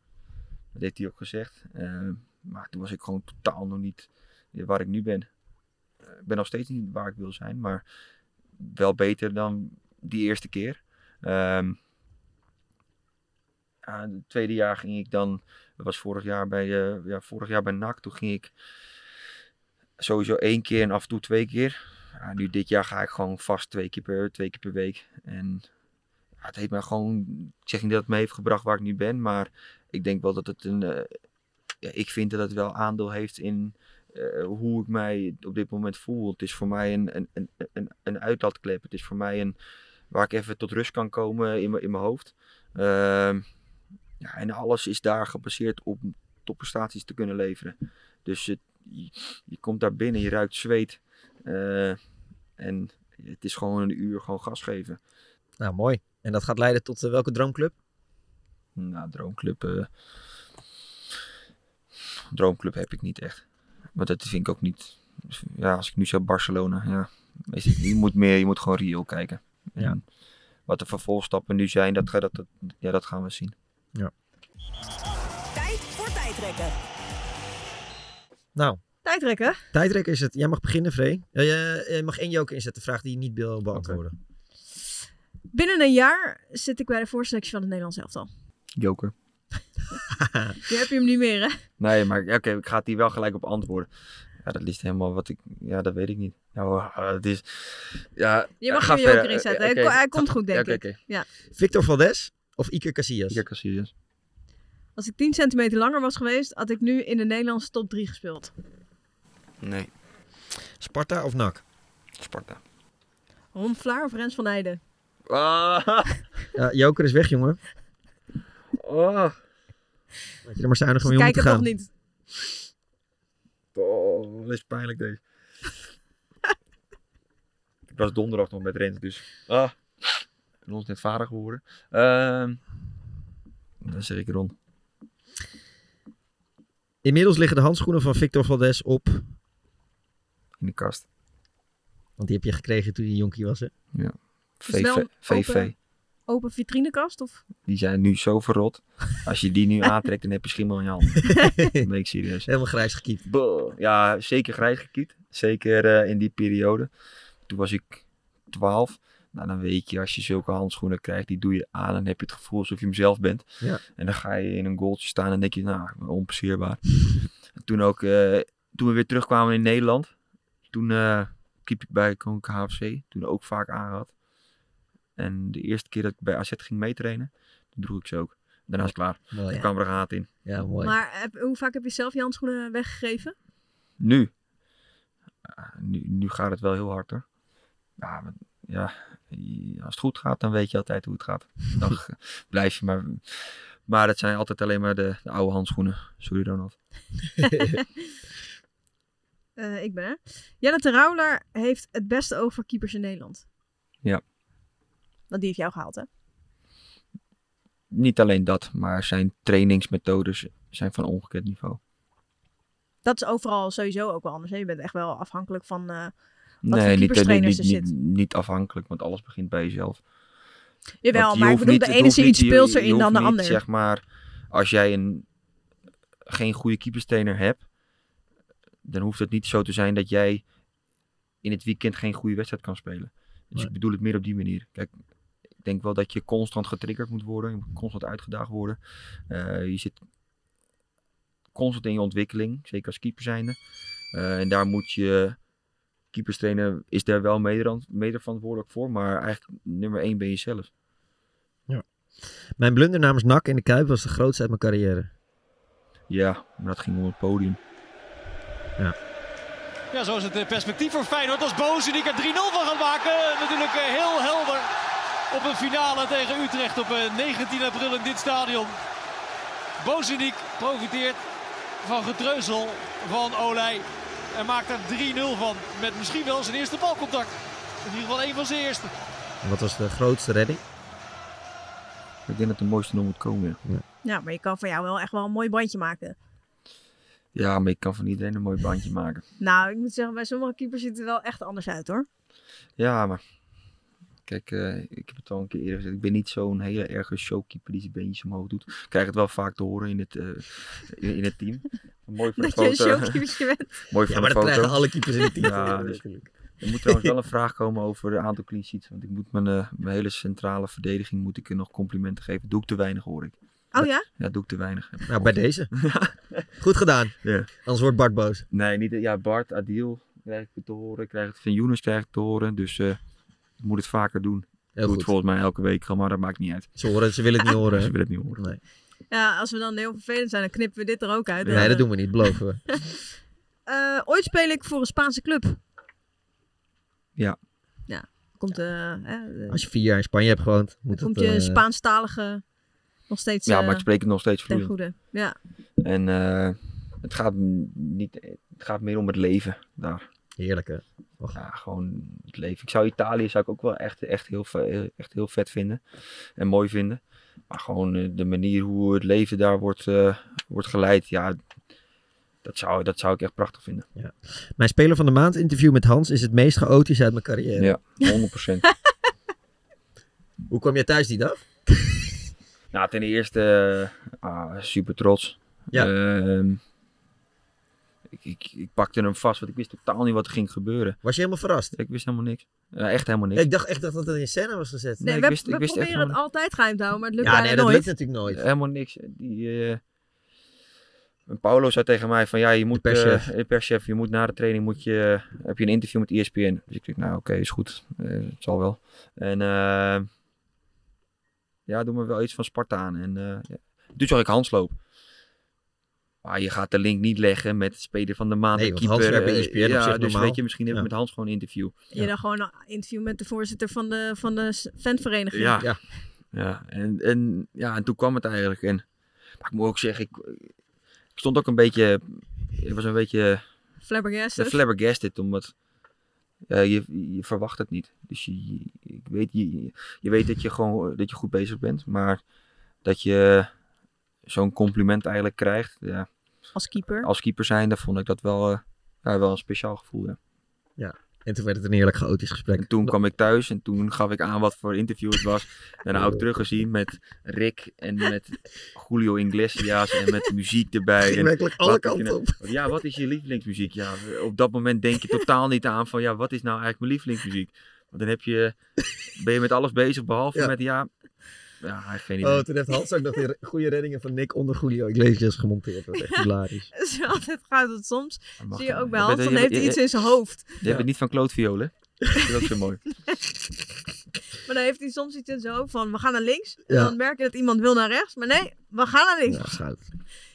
Dat heeft hij ook gezegd. Uh, maar toen was ik gewoon totaal nog niet waar ik nu ben. Ik ben nog steeds niet waar ik wil zijn, maar wel beter dan die eerste keer. Het tweede jaar ging ik dan, dat was vorig jaar bij, uh, ja, vorig jaar bij NAC, toen ging ik sowieso één keer en af en toe twee keer. Uh, nu dit jaar ga ik gewoon vast twee keer per, twee keer per week. En ja, het heeft mij gewoon, ik zeg niet dat het me heeft gebracht waar ik nu ben, maar ik denk wel dat het een, uh, ja, ik vind dat het wel aandeel heeft in uh, hoe ik mij op dit moment voel. Het is voor mij een, een, een, een, een uitlaatklep. Het is voor mij een waar ik even tot rust kan komen in, in mijn hoofd. Uh, ja, en alles is daar gebaseerd op topprestaties te kunnen leveren. Dus het, je, je, komt daar binnen, je ruikt zweet. Uh, en het is gewoon een uur gewoon gas geven. Nou, mooi. En dat gaat leiden tot uh, welke droomclub? Nou, droomclub. Droomclub heb ik niet echt. Maar dat vind ik ook niet. Ja, als ik nu zeg Barcelona, ja. Je moet meer, je moet gewoon reëel kijken. En Ja. Wat de vervolgstappen nu zijn, dat, dat, dat, ja, dat gaan we zien. Ja. Tijd voor tijdrekken. Nou, Tijdrekken? tijdrekken is het. Jij mag beginnen, Vree. Uh, je, je mag één joker inzetten, vraag die je niet wil beantwoorden. Binnen een jaar zit ik bij de voorselectie van het Nederlands elftal. Joker. Nu heb je hem niet meer, hè? Nee, maar oké, okay, ik ga die wel gelijk op antwoorden. Ja, dat is helemaal wat ik... Ja, dat weet ik niet. Nou, uh, het is... Ja, je mag ga er joker inzetten. Okay, okay. Hij komt goed, denk ja, ik. Ja. Victor Valdes of Iker Casillas? Iker Casillas. Als ik 10 centimeter langer was geweest, had ik nu in de Nederlandse top 3 gespeeld. Nee. Sparta of NAC? Sparta. Ron Vlaar of Rens van Heijden? Ah. Ja, Joker is weg, jongen. Oh. Dat je er maar zuinig mee om te gaan. toch niet. Oh, wat is pijnlijk deze. ik was donderdag nog met Rens, dus... Ah. En ons net vader geworden. Uh, dan zeg ik Ron. Inmiddels liggen de handschoenen van Victor Valdes op... In de kast. Want die heb je gekregen toen je jonkie was, hè? Ja. VV. VV. Open, vitrinekast? Of? Die zijn nu zo verrot. Als je die nu aantrekt, dan heb je schimmel in je hand. Dat ben ik serieus. Helemaal grijs gekiept. Ja, zeker grijs gekiept. Zeker uh, in die periode. Toen was ik 12. Nou, dan weet je, als je zulke handschoenen krijgt, die doe je aan. Dan heb je het gevoel alsof je hem zelf bent. Ja. En dan ga je in een goaltje staan en denk je, nou, onpasseerbaar. en toen ook, uh, toen we weer terugkwamen in Nederland. Toen uh, keep ik bij Koninklijke HFC. Toen ook vaak aangehad. En de eerste keer dat ik bij AZ ging meetrainen, droeg ik ze ook. Daarna is het klaar. Mooi, ja. kwam er een haat in. Ja, mooi. Maar heb, hoe vaak heb je zelf je handschoenen weggegeven? Nu. Ja, nu. Nu gaat het wel heel hard hoor. Ja, maar, ja, als het goed gaat, dan weet je altijd hoe het gaat. Dan blijf je maar. Maar dat zijn altijd alleen maar de, de oude handschoenen. Sorry Ronald. uh, ik ben er. Jelle Terouwler heeft het beste oog voor keepers in Nederland. Ja. Want die heeft jou gehaald, hè? niet alleen dat, maar zijn trainingsmethodes zijn van ongekend niveau. Dat is overal sowieso ook wel anders. Hè? Je bent echt wel afhankelijk van eh, wat nee, voor niet, keeperstrainers niet, er niet, zit. niet afhankelijk, want alles begint bij jezelf. Jawel, je maar ik hoeft bedoel, niet- de ene is iets speelser in dan de ander. Zeg maar, als jij een, geen goede keeperstrainer hebt, dan hoeft het niet zo te zijn dat jij in het weekend geen goede wedstrijd kan spelen. Dus Nee. ik bedoel het meer op die manier. Kijk, denk wel dat je constant getriggerd moet worden, je moet constant uitgedaagd worden. Eh, je zit constant in je ontwikkeling, zeker als keeper zijnde. Eh, en daar moet je, keeperstrainer is daar wel mede, mede verantwoordelijk voor, maar eigenlijk nummer één ben je zelf. Mijn blunder namens NAC in de Kuip was de grootste uit mijn carrière. Ja, maar dat ging om het podium. Ja. Ja, zo is het eh, perspectief voor Feyenoord als Bozenik er 3-0 van gaat maken. Natuurlijk heel helder op een finale tegen Utrecht op eh, 19 april in dit stadion. Bozenik profiteert van getreuzel van Olij en maakt er 3-0 van. Met misschien wel zijn eerste balcontact. In ieder geval één van zijn eerste. En wat was de grootste redding? Ik denk dat de mooiste nog moet komen. Ja. Ja, maar je kan van jou wel echt wel een mooi bandje maken. ja, maar ik kan van iedereen een mooi bandje maken. Nou, ik moet zeggen, bij sommige keepers ziet het er wel echt anders uit hoor. Ja, maar kijk, eh, ik heb het al een keer eerder gezegd. Ik ben niet zo'n hele erge showkeeper die zijn beentjes omhoog doet. Ik krijg het wel vaak te horen in het, eh, in, in het team. Mooi voor de Dat je een foto. showkeepertje bent. Mooi Ja, voor maar de dat foto. krijgen alle keepers in het team te Ja, dus er moet trouwens wel een vraag komen over het aantal clean sheets. Want ik moet mijn, eh, mijn hele centrale verdediging moet ik er nog complimenten geven. Doe ik te weinig hoor ik. Oh ja? Ja, doe ik te weinig. Nou, bij deze. Goed gedaan. Ja. Anders wordt Bart boos. Nee, niet, ja, Bart, Adil krijg ik het te horen. Krijg het van Younes krijg ik te horen. Dus eh, moet het vaker doen. Heel Doe goed. het volgens mij elke week, maar dat maakt niet uit. Ze, horen, ze willen het niet horen. Ze willen het niet horen. Nee. Ja, als we dan heel vervelend zijn, dan knippen we dit er ook uit. nee, dat doen we niet, beloven we. Eh, ooit speel ik voor een Spaanse club. Ja. Ja, komt eh, hè, Als je vier jaar in Spanje hebt gewoond, moet dan komt het... je eh, Spaanstalige nog steeds Ja, maar ik spreek het nog steeds ten vloeiend. goede. Ja. En eh, het, gaat niet, het gaat meer om het leven daar. Heerlijk hè? Ja, gewoon het leven. Ik zou Italië zou ik ook wel echt, echt, heel, echt heel vet vinden. En mooi vinden. Maar gewoon eh, de manier hoe het leven daar wordt, eh, wordt geleid. Ja, dat zou, dat zou ik echt prachtig vinden. Ja. Mijn speler van de maand interview met Hans is het meest chaotisch uit mijn carrière. Ja, 100%. Hoe kwam jij thuis die dag? nou, ten eerste ah, super trots. Ja. Ehm, ik, ik, ik pakte hem vast, want ik wist totaal niet wat er ging gebeuren. Was je helemaal verrast? Ik wist helemaal niks. Echt helemaal niks. Ik dacht echt dat dat in scène was gezet. Nee, ik we, wist- we ik wist echt proberen het helemaal altijd geheim te houden, maar het lukt Ja, nee, dat nooit. lukt natuurlijk nooit. Helemaal niks. Die, eh, en Paulo zei tegen mij van ja, je moet perschef. eh, de perschef, je moet na de training moet je, heb je een interview met ESPN. Dus ik dacht, nou oké, is goed. Eh, het zal wel. En eh, ja, doe me wel iets van Sparta aan. En eh, ja. toen zag ik Hans lopen. Maar je gaat de link niet leggen met speler van de maand. Nee, Hans keeper, eh, op Ja, zich dus normaal. weet je, misschien heb ik Ja. met Hans gewoon een interview. Je dan gewoon een interview met de voorzitter van de, van de fanvereniging. Ja, ja. ja. En, en, ja, en toen kwam het eigenlijk. En, maar ik moet ook zeggen, ik, ik stond ook een beetje, ik was een beetje Flabbergasted. ja, flabbergasted, omdat ja, je, je verwacht het niet. Dus je, je- ik weet, je, je weet dat je gewoon dat je goed bezig bent, maar dat je zo'n compliment eigenlijk krijgt, ja, Als keeper. als keeper zijnde, vond ik dat wel, eh, ja, wel een speciaal gevoel. Ja. Ja. En toen werd het een heerlijk chaotisch gesprek. En toen kwam ik thuis en toen gaf ik aan wat voor interview het was. En dan ook teruggezien met Rick en met Julio Iglesias en met muziek erbij. En werkelijk alle kanten op. Ja, wat is je lievelingsmuziek? Ja, op dat moment denk je totaal niet aan van ja, wat is nou eigenlijk mijn lievelingsmuziek? Want dan heb je, ben je met alles bezig behalve Ja. met ja, ja, geen idee. Oh, toen heeft Hans ook nog de goede reddingen van Nick onder Julio Iglesias gemonteerd. Dat was echt hilarisch. Het is altijd gaat het soms. Zie je ook bij Hans, dan heeft hij iets in zijn hoofd. Je hebt het niet van Claude Violen. Dat is ook zo mooi. Maar dan heeft hij soms iets in zijn hoofd van, we gaan naar links. En dan merk je dat iemand wil naar rechts. Maar nee, we gaan naar links. Ja, goud.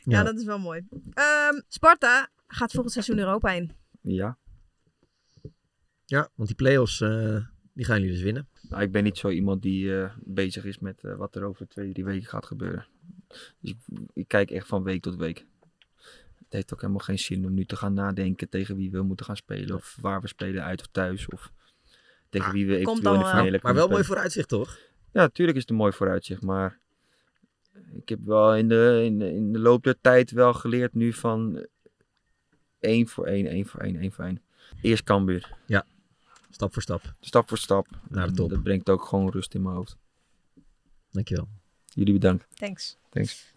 Ja, Ja. dat is wel mooi. Ehm, Sparta gaat volgend seizoen Europa in. Ja. Ja, want die play-offs, eh, die gaan jullie dus winnen. Nou, ik ben niet zo iemand die eh, bezig is met eh, wat er over twee, drie weken gaat gebeuren. Dus ik, ik kijk echt van week tot week. Het heeft ook helemaal geen zin om nu te gaan nadenken tegen wie we moeten gaan spelen. Of waar we spelen, uit of thuis. Of tegen wie we komt eventueel in de dan wel. finale Maar wel mooi vooruitzicht, toch? Ja, natuurlijk is het een mooi vooruitzicht. Maar ik heb wel in de, in, de, in de loop der tijd wel geleerd nu van één voor één, één voor één, één voor één. Eerst Cambuur. Ja, stap voor stap. Stap voor stap. Naar de top. Dat brengt ook gewoon rust in mijn hoofd. Dankjewel. Jullie bedankt. Thanks. Thanks.